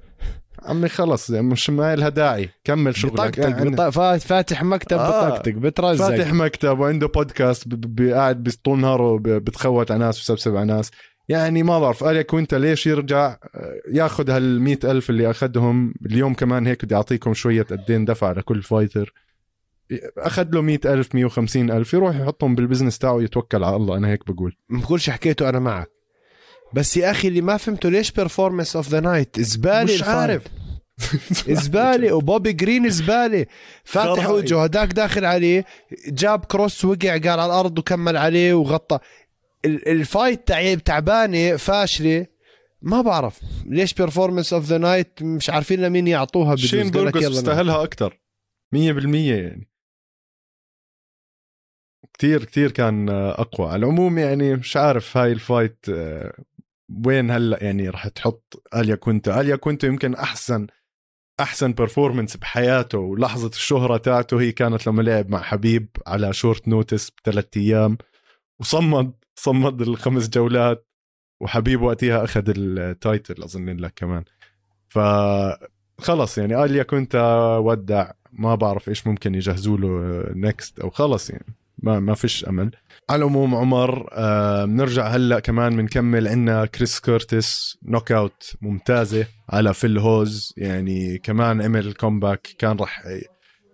Speaker 1: عمي خلص مش ما لها داعي. كمل شغلك.
Speaker 2: يعني فاتح مكتب آه. بطقطق بترزق.
Speaker 1: فاتح مكتب وعنده بودكاست قاعد طول نهاره بتخوت على ناس وبسبسب على ناس. يعني ما بعرف آل ياكوينتا ليش يرجع ياخذ هال ألف اللي أخذهم؟ اليوم كمان هيك بدي أعطيكم شوية قدين دفع لكل fighter أخذ له مئة ألف مية وخمسين ألف يروح يحطهم بال business تاعه ويتوكل على الله. أنا هيك بقول.
Speaker 2: بقولش حكيته أنا معك. بس يا أخي اللي ما فهمته ليش performance of the night زباله
Speaker 1: مش عارف.
Speaker 2: زباله وبوبي جرين زباله فاتح وجهه هداك داخل عليه جاب cross وقع قال على الأرض وكمل عليه وغطى. ال fight تعبانة فاشلة. ما بعرف ليش performance of the night مش عارفين لمين يعطوها.
Speaker 1: شين
Speaker 2: يلا
Speaker 1: يستاهلها أكثر 100% يعني. كتير كتير كان أقوى. على العموم يعني مش عارف هاي ال fight آه، وين هلا يعني رح تحط آل ياكوينتا؟ آل ياكوينتا يمكن أحسن أحسن performance بحياته ولحظة الشهرة تاعته هي كانت لما لعب مع حبيب على short notice بثلاث أيام وصمد صمد الخمس جولات وحبيب وقتها أخذ ال title أظن لك كمان. ف خلص يعني آل ياكوينتا ودع ما بعرف إيش ممكن يجهزوا له next أو خلص يعني. ما ما فيش أمل. على العموم عمر آه بنرجع هلأ كمان بنكمل. عندنا كريس كورتس knockout ممتازة على فيل هوز. يعني كمان عمل comeback كان رح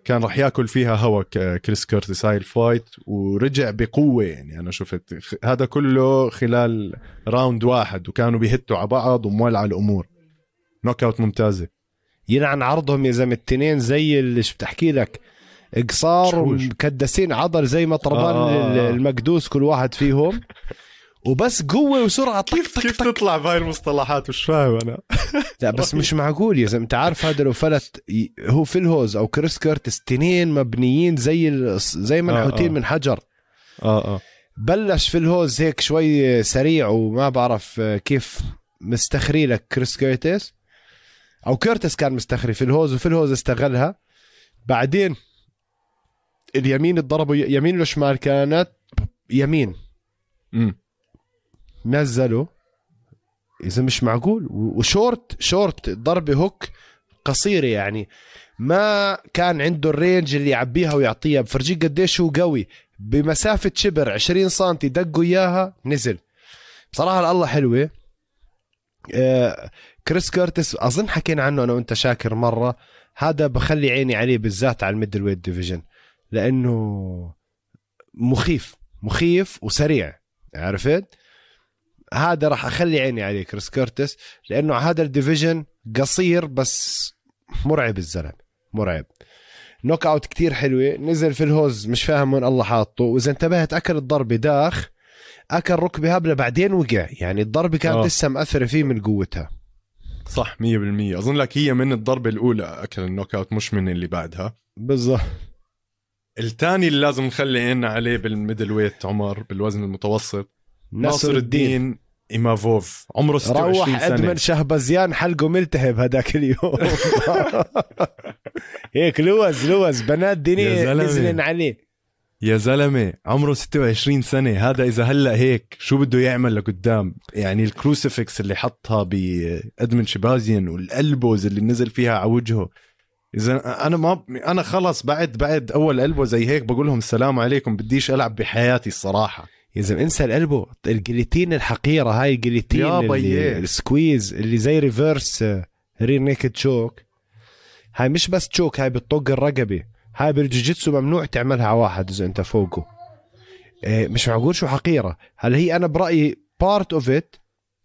Speaker 1: كان رح يأكل فيها هوا ك- كريس كورتس هاي ال fight ورجع بقوة. يعني أنا شفت هذا كله خلال round واحد وكانوا بيهتوا على بعض ومولعة الأمور. knockout ممتازة.
Speaker 2: يلعن عرضهم يا زلمة التنين زي اللي شو بتحكي لك. قصار
Speaker 1: شوش.
Speaker 2: ومكدسين عضل زي مطربان
Speaker 1: آه.
Speaker 2: المكدوس كل واحد فيهم. وبس قوة وسرعة طق
Speaker 1: كيف
Speaker 2: طق
Speaker 1: كيف
Speaker 2: طق
Speaker 1: تطلع بهاي المصطلحات؟ مش فاهم أنا.
Speaker 2: لا بس مش معقول يا زلمة. أنت عارف هذا لو فلت هو فيل هوز أو كريس كيرتس تنين مبنيين زي زي منحوتين
Speaker 1: آه.
Speaker 2: من حجر.
Speaker 1: آه آه.
Speaker 2: بلش في الهوز هيك شوي سريع وما بعرف كيف مستخري لك كريس كيرتس. أو كيرتس كان مستخري في الهوز وفي الهوز استغلها. بعدين اليمين ضربوا يمين وشمال كانت يمين.
Speaker 1: امم
Speaker 2: نزلوا. إذا مش معقول. وشورت شورت ضربة هوك قصيرة يعني. ما كان عنده الرينج اللي يعبيها ويعطيها. بفرجيك قديش هو قوي. بمسافة شبر 20 سم دقوا إياها نزل. بصراحة الله حلوة. آه كريس كيرتس أظن حكينا عنه أنا وأنت شاكر مرة. هذا بخلي عيني عليه بالذات على ال middleweight division. لأنه مخيف مخيف وسريع عرفت؟ هذا راح أخلي عيني عليه كريس كيرتس لأنه هذا ال division قصير بس مرعب الزلمة مرعب. knockout كتير حلوة نزل فيل هوز مش فاهم وين الله حاطه وإذا انتبهت أكل الضربه داخ أكل ركبة هبلة بعدين وقع يعني الضربه كانت
Speaker 1: آه.
Speaker 2: لسه مأثرة فيه من قوتها.
Speaker 1: صح 100% أظن لك هي من الضربة الأولى أكل ال knockout مش من اللي بعدها.
Speaker 2: بالضبط.
Speaker 1: الثاني اللي لازم نخلي عيننا عليه بال middleweight عمر بالوزن المتوسط ناصر الدين. إيمافوف. عمره 26
Speaker 2: روح
Speaker 1: سنة.
Speaker 2: أدمن شهبزيان حلقه ملتهب هذاك اليوم. هيك لوز لوز. بنات
Speaker 1: زلمة.
Speaker 2: نزلن عليه.
Speaker 1: يا زلمة عمره 26 سنة. هذا إذا هلأ هيك شو بده يعمل لقدام؟ يعني ال crucifix اللي حطها بأدمن شبازيان وال elbows اللي نزل فيها على وجهه إذا أنا ما أنا خلص بعد بعد أول elbow زي هيك بقول لهم السلام عليكم بديش ألعب بحياتي الصراحة.
Speaker 2: يا زلمه انسى القلبه ال guillotine الحقيرة هاي ال guillotine
Speaker 1: يا
Speaker 2: اللي.
Speaker 1: ال
Speaker 2: squeeze اللي زي reverse rear naked choke هاي مش بس choke هاي بتطق الرقبه هاي بالجوجيتسو ممنوع تعملها على واحد إذا أنت فوقه. إيه، مش معقول شو حقيرة. هل هي أنا برأيي part of it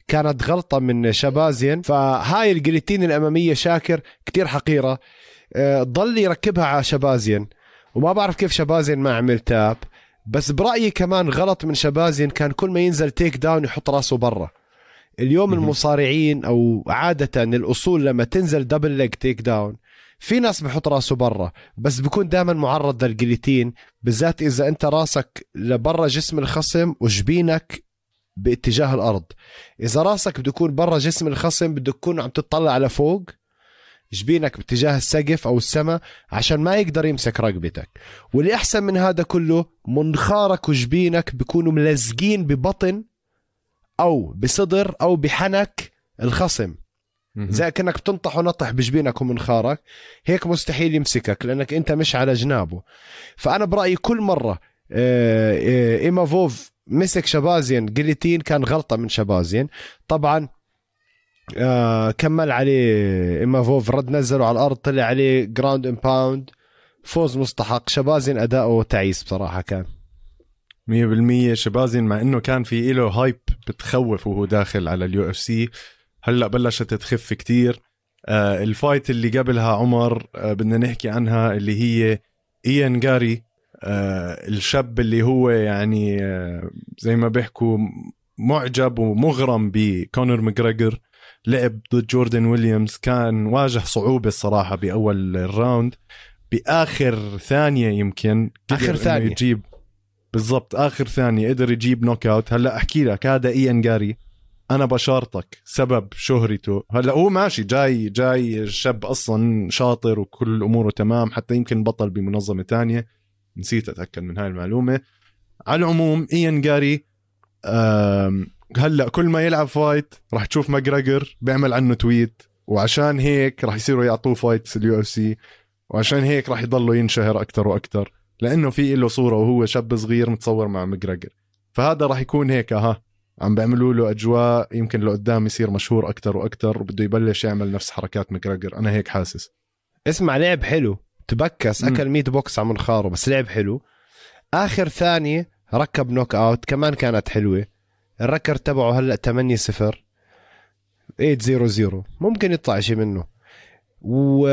Speaker 2: كانت غلطة من شبازين فهاي ال guillotine الأمامية شاكر كتير حقيرة. آه، ضل يركبها على شبازين وما بعرف كيف شبازين ما عمل tap. بس برأيي كمان غلط من شبازين كان كل ما ينزل takedown يحط راسه برا. اليوم. المصارعين أو عادة الأصول لما تنزل double leg takedown في ناس بحط راسه برا. بس بيكون دائما معرض لل guillotine بالذات إذا أنت راسك لبرا جسم الخصم وجبينك باتجاه الأرض. إذا راسك بده يكون برا جسم الخصم بدك تكون عم تطلع على فوق جبينك باتجاه السقف أو السماء عشان ما يقدر يمسك رقبتك. واللي احسن من هذا كله منخارك وجبينك بيكونوا ملزقين ببطن أو بصدر أو بحنك الخصم. زي كأنك بتنطح ونطح بجبينك ومنخارك. هيك مستحيل يمسكك لأنك أنت مش على جنابه. فأنا برأيي كل مرة آه، آه، إيمافوف مسك شبازين جليتين كان غلطة من شبازين. طبعا آه، كمل عليه إيمافوف رد نزله على الأرض طلع عليه ground and pound فوز مستحق. شبازين أداؤه تعيس بصراحة كان.
Speaker 1: 100% شبازين مع إنه كان في له hype بتخوف وهو داخل على ال UFC. هلأ بلشت تخف كتير. آه ال fight اللي قبلها عمر آه بدنا نحكي عنها اللي هي إيان جاري آه الشاب اللي هو يعني آه زي ما بيحكوا معجب ومغرم بكونر ماجريجر. لعب ضد جوردن ويليامز. كان واجه صعوبة الصراحه بأول ال round. بآخر ثانية
Speaker 2: يمكن
Speaker 1: إنه
Speaker 2: ثانية.
Speaker 1: يجيب بالضبط آخر ثانية قدر يجيب knockout هلأ أحكي لك هذا إيان جاري. أنا بشارطك سبب شهرته. هلأ هو ماشي جاي جاي شاب أصلا شاطر وكل أموره تمام حتى يمكن بطل بمنظمة تانية. نسيت أتأكد من هاي المعلومة. على العموم إيان جاري هلأ كل ما يلعب fight راح تشوف ماجراجر بيعمل عنه tweet وعشان هيك راح يصيروا يعطوه fights ال UFC وعشان هيك راح يضلوا ينشهر أكثر وأكثر لأنه في له صورة وهو شاب صغير متصور مع ماجراجر. فهذا راح يكون هيك ها عم بيعملوا له أجواء يمكن لقدام يصير مشهور أكثر وأكثر وبده يبلش يعمل نفس حركات ماجراجر. أنا هيك حاسس.
Speaker 2: اسمع لعب حلو. تبكس. أكل 100 بوكس على منخاره بس لعب حلو. آخر ثانية ركب knockout كمان كانت حلوة. ال record تبعه هلأ 8 0 8 0 0 ممكن يطلع شيء منه و...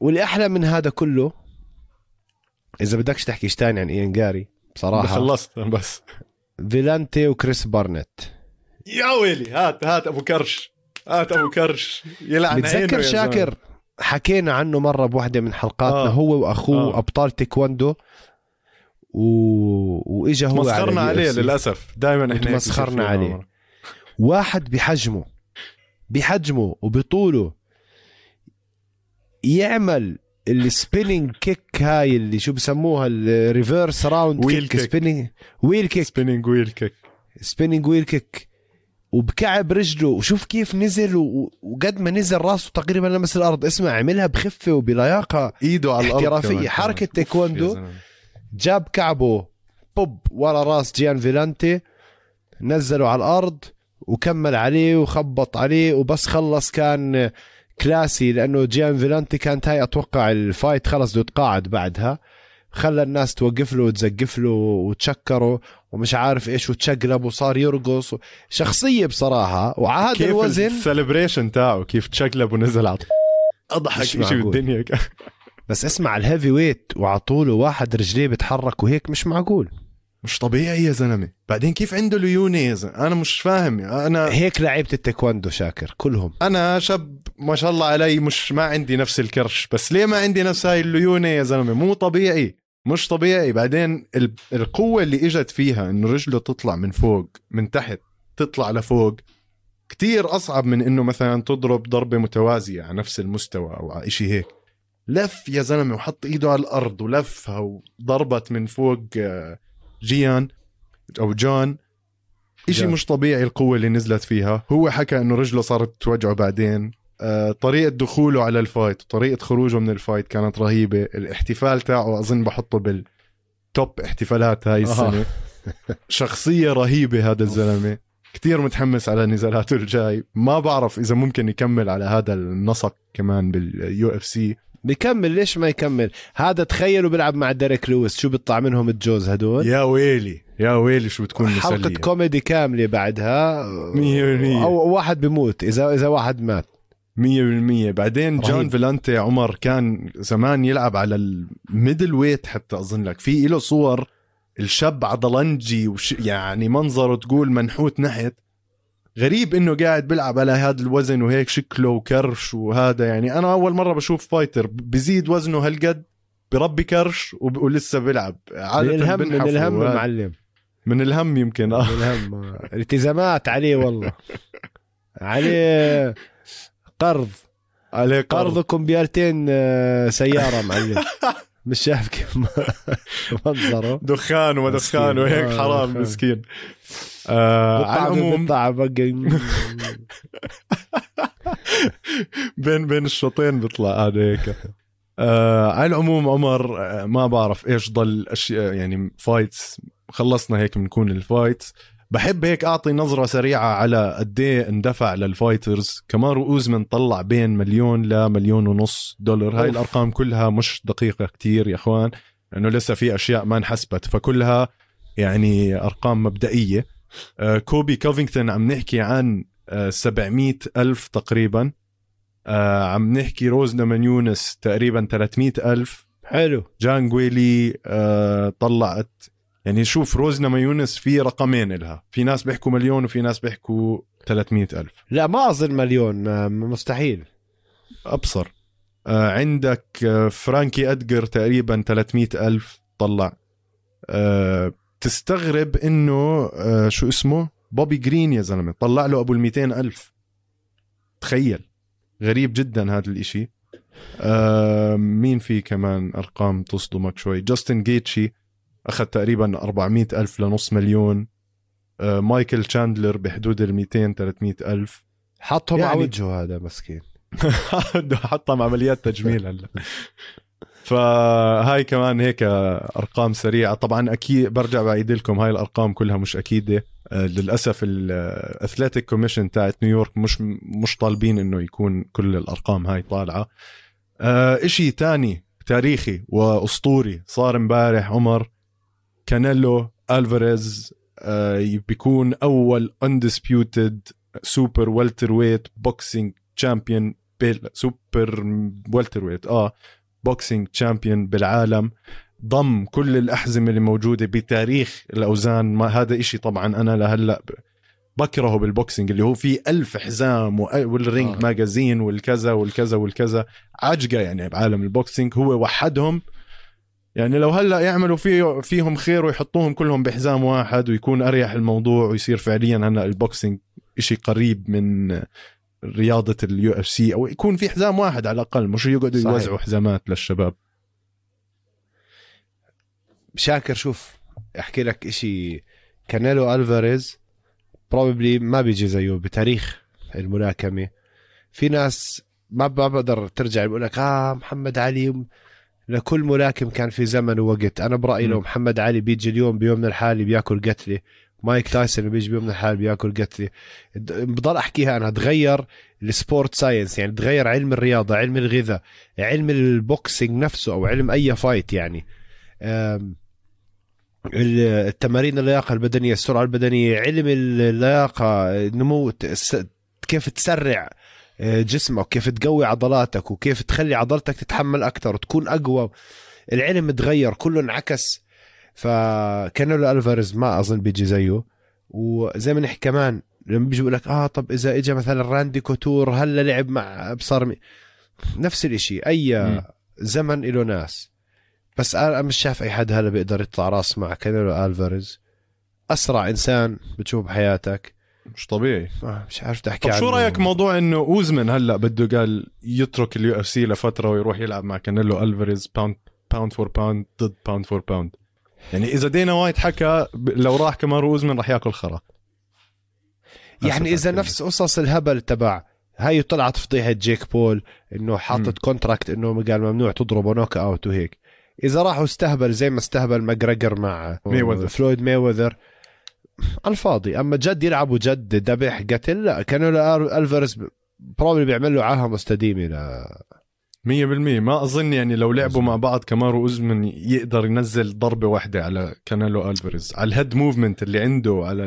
Speaker 2: واللي أحلى من هذا كله إذا بدكش تحكي إيش تاني عن إيان جاري بصراحة
Speaker 1: خلصت بس
Speaker 2: فيلانتي وكريس بارنت
Speaker 1: يا ويلي هات هات أبو كرش هات أبو كرش يلعن
Speaker 2: بتذكر. شاكر حكينا عنه مرة بوحدة من حلقاتنا
Speaker 1: آه.
Speaker 2: هو وأخوه
Speaker 1: آه.
Speaker 2: أبطال تايكوندو و... وإجا هو
Speaker 1: مسخرنا
Speaker 2: على
Speaker 1: عليه. للأسف دائما إحنا فينا
Speaker 2: عليه.
Speaker 1: عمر.
Speaker 2: واحد بحجمه بحجمه وبطوله يعمل ال spinning kick هاي اللي شو بسموها ال reverse
Speaker 1: round
Speaker 2: wheel
Speaker 1: kick.
Speaker 2: spinning wheel kick
Speaker 1: spinning wheel kick
Speaker 2: spinning wheel kick وبكعب رجله وشوف كيف نزل وقد ما نزل راسه تقريبا لمس الأرض اسمع عملها بخفة وبلياقة
Speaker 1: إيده على الأرض.
Speaker 2: حركة
Speaker 1: of
Speaker 2: تايكوندو. جاب كعبه بوب ورا راس جيان فيلانتي نزله على الأرض وكمل عليه وخبط عليه وبس خلص كان classy لأنه جيان فيلانتي كانت هاي أتوقع ال fight خلص بده يتقاعد بعدها خلى الناس توقف له وتزقف له وتشكره ومش عارف إيش وتشقلب وصار يرقص شخصية بصراحة
Speaker 1: كيف
Speaker 2: الوزن
Speaker 1: ال celebration تاعه كيف تشقلب ونزل على
Speaker 2: أضحك
Speaker 1: شيء. بالدنيا.
Speaker 2: بس اسمع ال heavyweight وعطوله واحد رجليه بتحرك وهيك مش معقول.
Speaker 1: مش طبيعي يا زلمة. بعدين كيف عنده ليونة يا زلمة؟ أنا مش فاهم. أنا
Speaker 2: هيك لعيبة التايكوندو شاكر كلهم.
Speaker 1: أنا شاب ما شاء الله علي مش ما عندي نفس الكرش. بس ليه ما عندي نفس هاي الليونة يا زلمة؟ مو طبيعي مش طبيعي. بعدين ال- القوة اللي إجت فيها إنه رجله تطلع من فوق من تحت تطلع لفوق كتير أصعب من إنه مثلا تضرب ضربة متوازية على نفس المستوى أو على شيء هيك. لف يا زلمة وحط إيده على الأرض ولفها وضربت من فوق آه، جيان أو جون
Speaker 2: جون.
Speaker 1: مش طبيعي القوة اللي نزلت فيها. هو حكى إنه رجله صارت توجعه بعدين. آه، طريقة دخوله على ال fight وطريقة خروجه من ال fight كانت رهيبة. الاحتفال تاعه أظن بحطه بال top احتفالات هاي السنة. شخصية رهيبة هذا الزلمة. كتير متحمس على نزالاته الجاي. ما بعرف إذا ممكن يكمل على هذا النسق كمان بال UFC
Speaker 2: بيكمل ليش ما يكمل؟ هذا تخيلوا بيلعب مع ديريك لويس شو بيطلع منهم الجوز هدول؟
Speaker 1: يا ويلي يا ويلي شو بتكون
Speaker 2: حلقة
Speaker 1: مسلية.
Speaker 2: كوميدي كاملة بعدها.
Speaker 1: مية بالمية.
Speaker 2: أو واحد بيموت إذا إذا واحد مات.
Speaker 1: مية بالمية. بعدين
Speaker 2: رهيب.
Speaker 1: جون فيلانتي عمر كان زمان يلعب على ال middleweight حتى أظن لك. في له صور الشاب عضلنجي وش يعني منظره تقول منحوت نحت. غريب إنه قاعد بيلعب على هذا الوزن وهيك شكله وكرش وهذا. يعني أنا أول مرة بشوف فايتر بزيد وزنه هالقد بربي كرش وب- ولسه بيلعب.
Speaker 2: من
Speaker 1: عادة
Speaker 2: الهم من الهم. معلم.
Speaker 1: من الهم يمكن آه.
Speaker 2: من الهم. التزامات عليه والله. عليه قرض.
Speaker 1: عليه قرض.
Speaker 2: قرضكم بيارتين آه، سيارة معلم. مش شايف كيف منظره.
Speaker 1: دخان وما
Speaker 2: مسكين.
Speaker 1: دخان وهيك
Speaker 2: آه،
Speaker 1: حرام. مسكين. آه على العموم بين بين الشوطين بيطلع هذا هيك. آه على العموم عمر آه ما بعرف إيش ضل اشياء يعني fights خلصنا هيك بنكون ال fights بحب هيك أعطي نظرة سريعة على قد إيه اندفع لل fighters. كمارو اوزمن طلع بين مليون لمليون ونص دولار. هاي
Speaker 2: أوف.
Speaker 1: الأرقام كلها مش دقيقة كتير يا إخوان لأنه لسه في أشياء ما انحسبت. فكلها يعني أرقام مبدئية. آه كولبي كوفينغتون عم نحكي عن آه 700 ألف تقريبا. آه عم نحكي روز نمايونس تقريبا 300 ألف.
Speaker 2: حلو.
Speaker 1: جانغ ويلي آه طلعت يعني شوف روز نمايونس في رقمين لها في ناس بيحكوا مليون وفي ناس بيحكوا 300 ألف.
Speaker 2: لا ما أظن مليون مستحيل.
Speaker 1: أبصر. آه عندك آه فرانكي إدغار تقريبا 300 ألف طلع. آه تستغرب إنه آه شو اسمه؟ بوبي جرين يا زلمة طلع له أبو ال 200 ألف. تخيل. غريب جدا هذا الإشي. آه مين في كمان أرقام تصدمك شوي؟ جاستن غيتشي. أخذ تقريبا 400 ألف لنص مليون. آه مايكل تشاندلر بحدود ال 200 300 ألف.
Speaker 2: حطهم يعني... على وجهه هذا مسكين.
Speaker 1: بده حطم عمليات تجميل هلا. فهاي كمان هيك أرقام سريعة. طبعا أكيد برجع بعيد لكم هاي الأرقام كلها مش أكيدة. آه، للأسف ال athletic commission تاعت نيويورك مش مش طالبين إنه يكون كل الأرقام هاي طالعة. آه، إشي تاني تاريخي وأسطوري صار امبارح عمر. كانيلو ألفاريز آه، بيكون أول undisputed super welter weight boxing champion super welter weight آه boxing champion بالعالم ضم كل الأحزمة اللي موجودة بتاريخ الأوزان ما هذا إشي طبعا أنا لهلأ بكرهه بال boxing اللي هو فيه ألف حزام وال Ring
Speaker 2: آه.
Speaker 1: آه. Magazine والكذا والكذا والكذا عجقة يعني بعالم ال boxing هو وحدهم يعني لو هلا يعملوا فيه فيهم خير ويحطوهم كلهم بحزام واحد ويكون أريح الموضوع ويصير فعليا هلا ال boxing إشي قريب من رياضة ال UFC أو يكون في حزام واحد على الأقل مش يقعدوا. يوزعوا حزامات للشباب.
Speaker 2: شاكر شوف أحكي لك إشي. كانيلو ألفاريز probably ما بيجي زيه بتاريخ الملاكمة. في ناس ما بقدر ترجع بقول لك آه محمد علي لكل ملاكم كان في زمن ووقت. أنا برأيي لو. محمد علي بيجي اليوم بيوم من الحال بياكل قتله مايك تايسون بيجي بيوم من الحال بياكل قتله بضل أحكيها أنا. تغير ال sport science يعني تغير علم الرياضة علم الغذاء علم ال boxing نفسه أو علم أي fight يعني. التمارين اللياقة البدنية السرعة البدنية علم اللياقة نمو كيف تسرع جسمك كيف تقوي عضلاتك وكيف تخلي عضلتك تتحمل أكثر وتكون أقوى. العلم تغير كله انعكس. فكانيلو الفاريز ما أظن بيجي زيه. وزي ما نحكي كمان لما بيجي بيقول لك آه طب إذا اجى مثلا راندي كوتور هلا لعب مع أبصر نفس الإشي أي
Speaker 1: مم.
Speaker 2: زمن له ناس. بس أنا مش شايف أي حد هلا بيقدر يطلع راس مع كانيلو الفاريز أسرع إنسان بتشوف بحياتك.
Speaker 1: مش طبيعي
Speaker 2: آه، مش عارف تحكي
Speaker 1: طب شو. رأيك موضوع إنه أوزمن هلأ بده قال يترك ال UFC لفترة ويروح يلعب مع كانيلو ألفاريز pound pound for pound ضد pound for pound يعني إذا دينا وايت حكى لو راح كمان أوزمن راح يأكل خرا
Speaker 2: يعني
Speaker 1: إذا
Speaker 2: نفس قصص الهبل تبع هاي طلعت فضيحة جيك بول
Speaker 1: إنه.
Speaker 2: حاطط contract إنه قال ممنوع تضربه knockout وهيك إذا راح واستهبل زي ما استهبل ماجريجر مع
Speaker 1: مايوذر.
Speaker 2: فلويد مايوذر على الفاضي. أما جد يلعبوا جد ذبح قتل لا كانيلو ألفاريز probably بيعمل له عاهه مستديمه ل...
Speaker 1: 100% ما أظن يعني لو لعبوا مع بعض كمارو أوزمن يقدر ينزل ضربة واحدة على كانيلو الفاريز على ال head movement اللي عنده على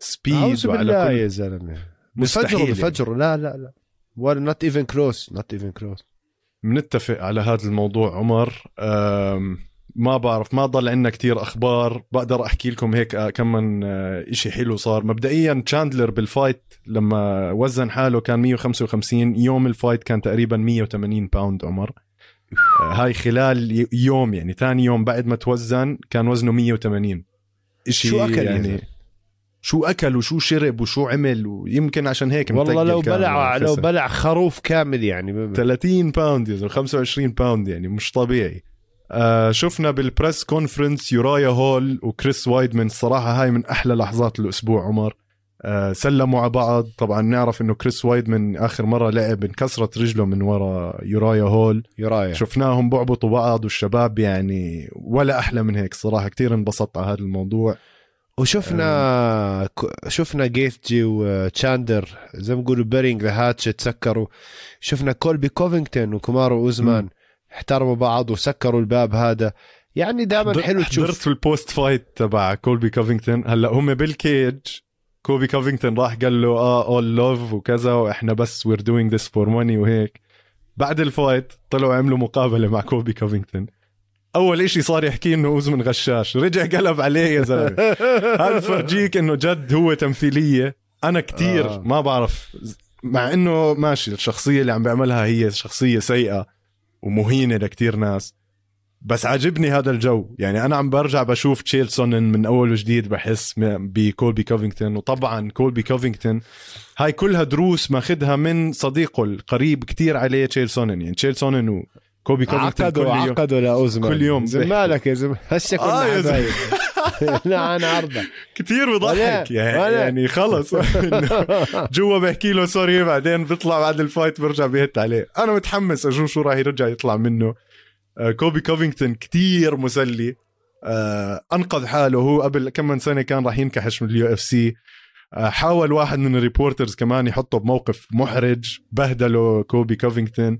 Speaker 1: ال
Speaker 2: speed بالله
Speaker 1: وعلى كل
Speaker 2: يا زلمة.
Speaker 1: مستحيل
Speaker 2: بفجروا
Speaker 1: يعني.
Speaker 2: بفجروا. لا لا لا. ولا not even close not even close
Speaker 1: بنتفق على هذا الموضوع عمر. أم، ما بعرف ما ضل عندنا كتير أخبار. بقدر أحكي لكم هيك آه، كم من آه، إشي حلو صار. مبدئيا تشاندلر بال fight لما وزن حاله كان 155 يوم ال fight كان تقريبا 180 pound عمر. آه، هاي خلال يوم يعني ثاني يوم بعد ما توزن كان وزنه 180 إشي
Speaker 2: شو يا
Speaker 1: يعني؟ شو أكل وشو شرب وشو عمل ويمكن عشان هيك
Speaker 2: والله لو بلع لو. بلع خروف كامل يعني.
Speaker 1: 30 pound يا زلمة 25 pound يعني مش طبيعي. آه شفنا بال press conference يورايا هول وكريس وايدمان الصراحه هاي من أحلى لحظات الأسبوع عمر. آه سلموا على بعض. طبعا نعرف إنه كريس وايدمان آخر مرة لعب انكسرت رجله من ورا يورايا هول.
Speaker 2: يورايا
Speaker 1: شفناهم بعبطوا بعض والشباب يعني ولا أحلى من هيك صراحة. كتير انبسطت على هذا الموضوع.
Speaker 2: وشفنا ك- شفنا جيتجي وتشاندلر زي ما بيقولوا burying the hatchet تسكروا. شفنا كولبي كوفينغتون وكومارو أوزمان.
Speaker 1: مم.
Speaker 2: احترموا بعض وسكروا الباب هذا. يعني دائما حلو
Speaker 1: حضرت
Speaker 2: تشوف
Speaker 1: في ال post fight تبع كولبي كوفينغتون هلأ هم بال cage كولبي كوفينغتون راح قال له آه all love وكذا وإحنا بس we're doing this for money وهيك. بعد ال fight طلعوا عملوا مقابلة مع كولبي كوفينغتون أول إشي صار يحكي إنه اوزمن غشاش. رجع قلب عليه يا زلمة. هذا فرجيك إنه جد هو تمثيلية. أنا كتير.
Speaker 2: آه.
Speaker 1: ما بعرف. مع إنه ماشي الشخصية اللي عم بيعملها هي شخصية سيئة. ومهينة لكتير ناس. بس عاجبني هذا الجو. يعني أنا عم برجع بشوف تشيل سونن من أول وجديد بحس بكولبي كوفينغتون. وطبعا كولبي كوفينغتون هاي كلها دروس ماخذها من صديقه القريب كتير عليه تشيل سونن يعني تشيل سونن وكولبي كوفينغتون
Speaker 2: عقدوا عقدوا لاوزمان
Speaker 1: كل يوم.
Speaker 2: زي
Speaker 1: بيحكي.
Speaker 2: مالك يا زلمه هسه كنا
Speaker 1: آه
Speaker 2: لا أنا عرضه
Speaker 1: كتير بضحك. يعني. يعني خلص. جوا بحكي له sorry بعدين بيطلع بعد ال fight برجع بيهت عليه. أنا متحمس أشوف شو راح يرجع يطلع منه. آه، كولبي كوفينغتون كتير مسلي. آه، أنقذ حاله. هو قبل كم من سنة كان راح ينكحش من ال UFC. حاول واحد من ال reporters كمان يحطه بموقف محرج. بهدله كولبي كوفينغتون. آه،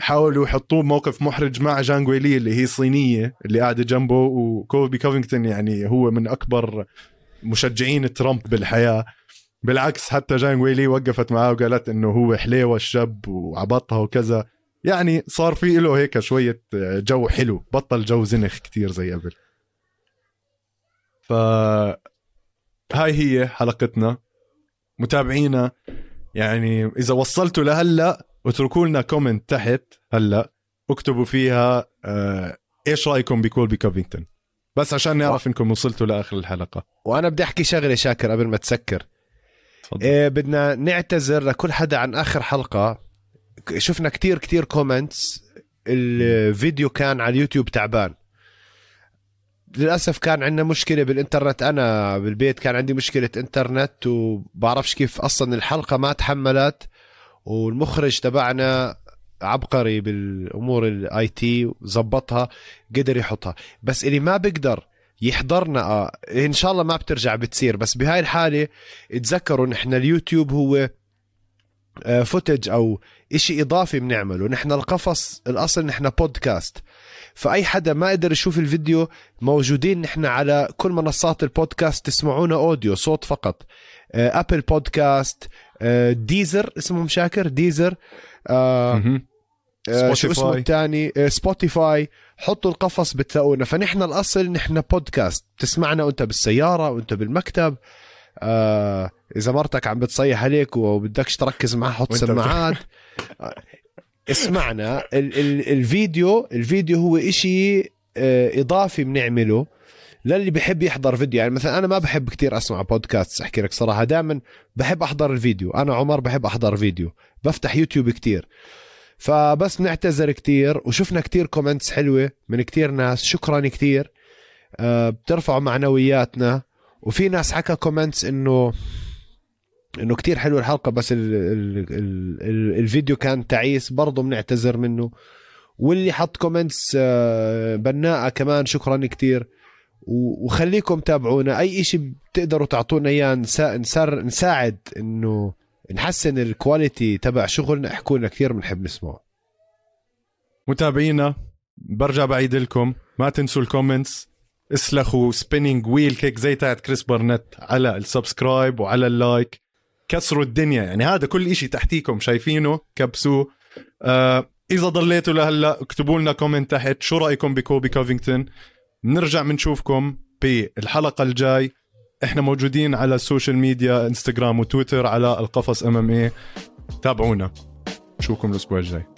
Speaker 1: حاولوا يحطوه بموقف محرج مع جانغ ويلي اللي هي صينية اللي قاعدة جنبه وكولبي كوفينغتون يعني هو من أكبر مشجعين ترامب بالحياة. بالعكس حتى جانغ ويلي وقفت معاه وقالت إنه هو حليوة الشاب وعبطها وكذا. يعني صار في له هيك شوية جو حلو بطل جو زنخ كتير زي قبل. ف هاي هي حلقتنا. متابعينا يعني إذا وصلتوا لهلأ اتركوا لنا comment تحت هلا. اكتبوا فيها آه إيش رأيكم بكولبي كوفينغتون بس عشان نعرف إنكم وصلتوا لآخر الحلقة.
Speaker 2: وأنا بدي أحكي شغلة شاكر قبل ما تسكر.
Speaker 1: تفضل.
Speaker 2: إيه بدنا نعتذر لكل حدا عن آخر حلقة. شفنا كتير كتير كومنتس الفيديو كان على اليوتيوب تعبان. للأسف كان عندنا مشكلة بالإنترنت. أنا بالبيت كان عندي مشكلة إنترنت وبعرفش كيف أصلا الحلقة ما تحملت. والمخرج تبعنا عبقري بالأمور ال IT زبطها قدر يحطها. بس اللي ما بيقدر يحضرنا آه إن شاء الله ما بترجع بتصير. بس بهاي الحالة تذكروا نحن اليوتيوب هو footage أو إشي إضافي بنعمله. نحن القفص الأصل نحن بودكاست فأي حدا ما قدر يشوف الفيديو موجودين نحن على كل منصات البودكاست تسمعونا audio صوت فقط. آه، Apple Podcast آه، Deezer اسمهم شاكر Deezer آه،. آه، شو اسمه. الثاني؟ آه، Spotify حطوا القفص بتلاقونا فنحن الأصل نحن بودكاست تسمعنا وأنت بالسيارة وأنت بالمكتب. آه إذا مرتك عم بتصيح عليك وبدكش تركز معها حط سماعات. آه، اسمعنا. ال ال الفيديو الفيديو هو إشي آه إضافي بنعمله. للي بحب يحضر فيديو يعني مثلا أنا ما بحب كتير أسمع بودكاست أحكي لك صراحة. دائما بحب أحضر الفيديو. أنا عمر بحب أحضر فيديو. بفتح يوتيوب كتير. فبس نعتذر كتير وشفنا كتير comments حلوة من كتير ناس. شكرا كتير. آه، بترفعوا معنوياتنا. وفي ناس حكى comments إنه إنه كتير حلو الحلقة بس ال ال ال ال الفيديو كان تعيس. برضه بنعتذر منه. واللي حط comments آه، بناءة كمان شكرا كتير. وخليكم تابعونا. أي إشي بتقدروا تعطونا إياه نسا... نسر... نساعد إنه نحسن ال quality تبع شغلنا. احكوا لنا كثير بنحب نسمعه.
Speaker 1: متابعينا برجع بعيد لكم. ما تنسوا ال comments اسلخوا spinning wheel kick زي تاعت كريس بارنت على ال subscribe وعلى ال like. كسروا الدنيا. يعني هذا كل إشي تحتيكم شايفينه. كبسوه. آه إذا ضليتوا لهلأ اكتبوا لنا comment تحت. شو رأيكم بكولبي كوفينغتون؟ بنرجع بنشوفكم بالحلقة الجاي. إحنا موجودين على ال social media Instagram و Twitter على القفص MMA تابعونا. نشوفكم الأسبوع الجاي.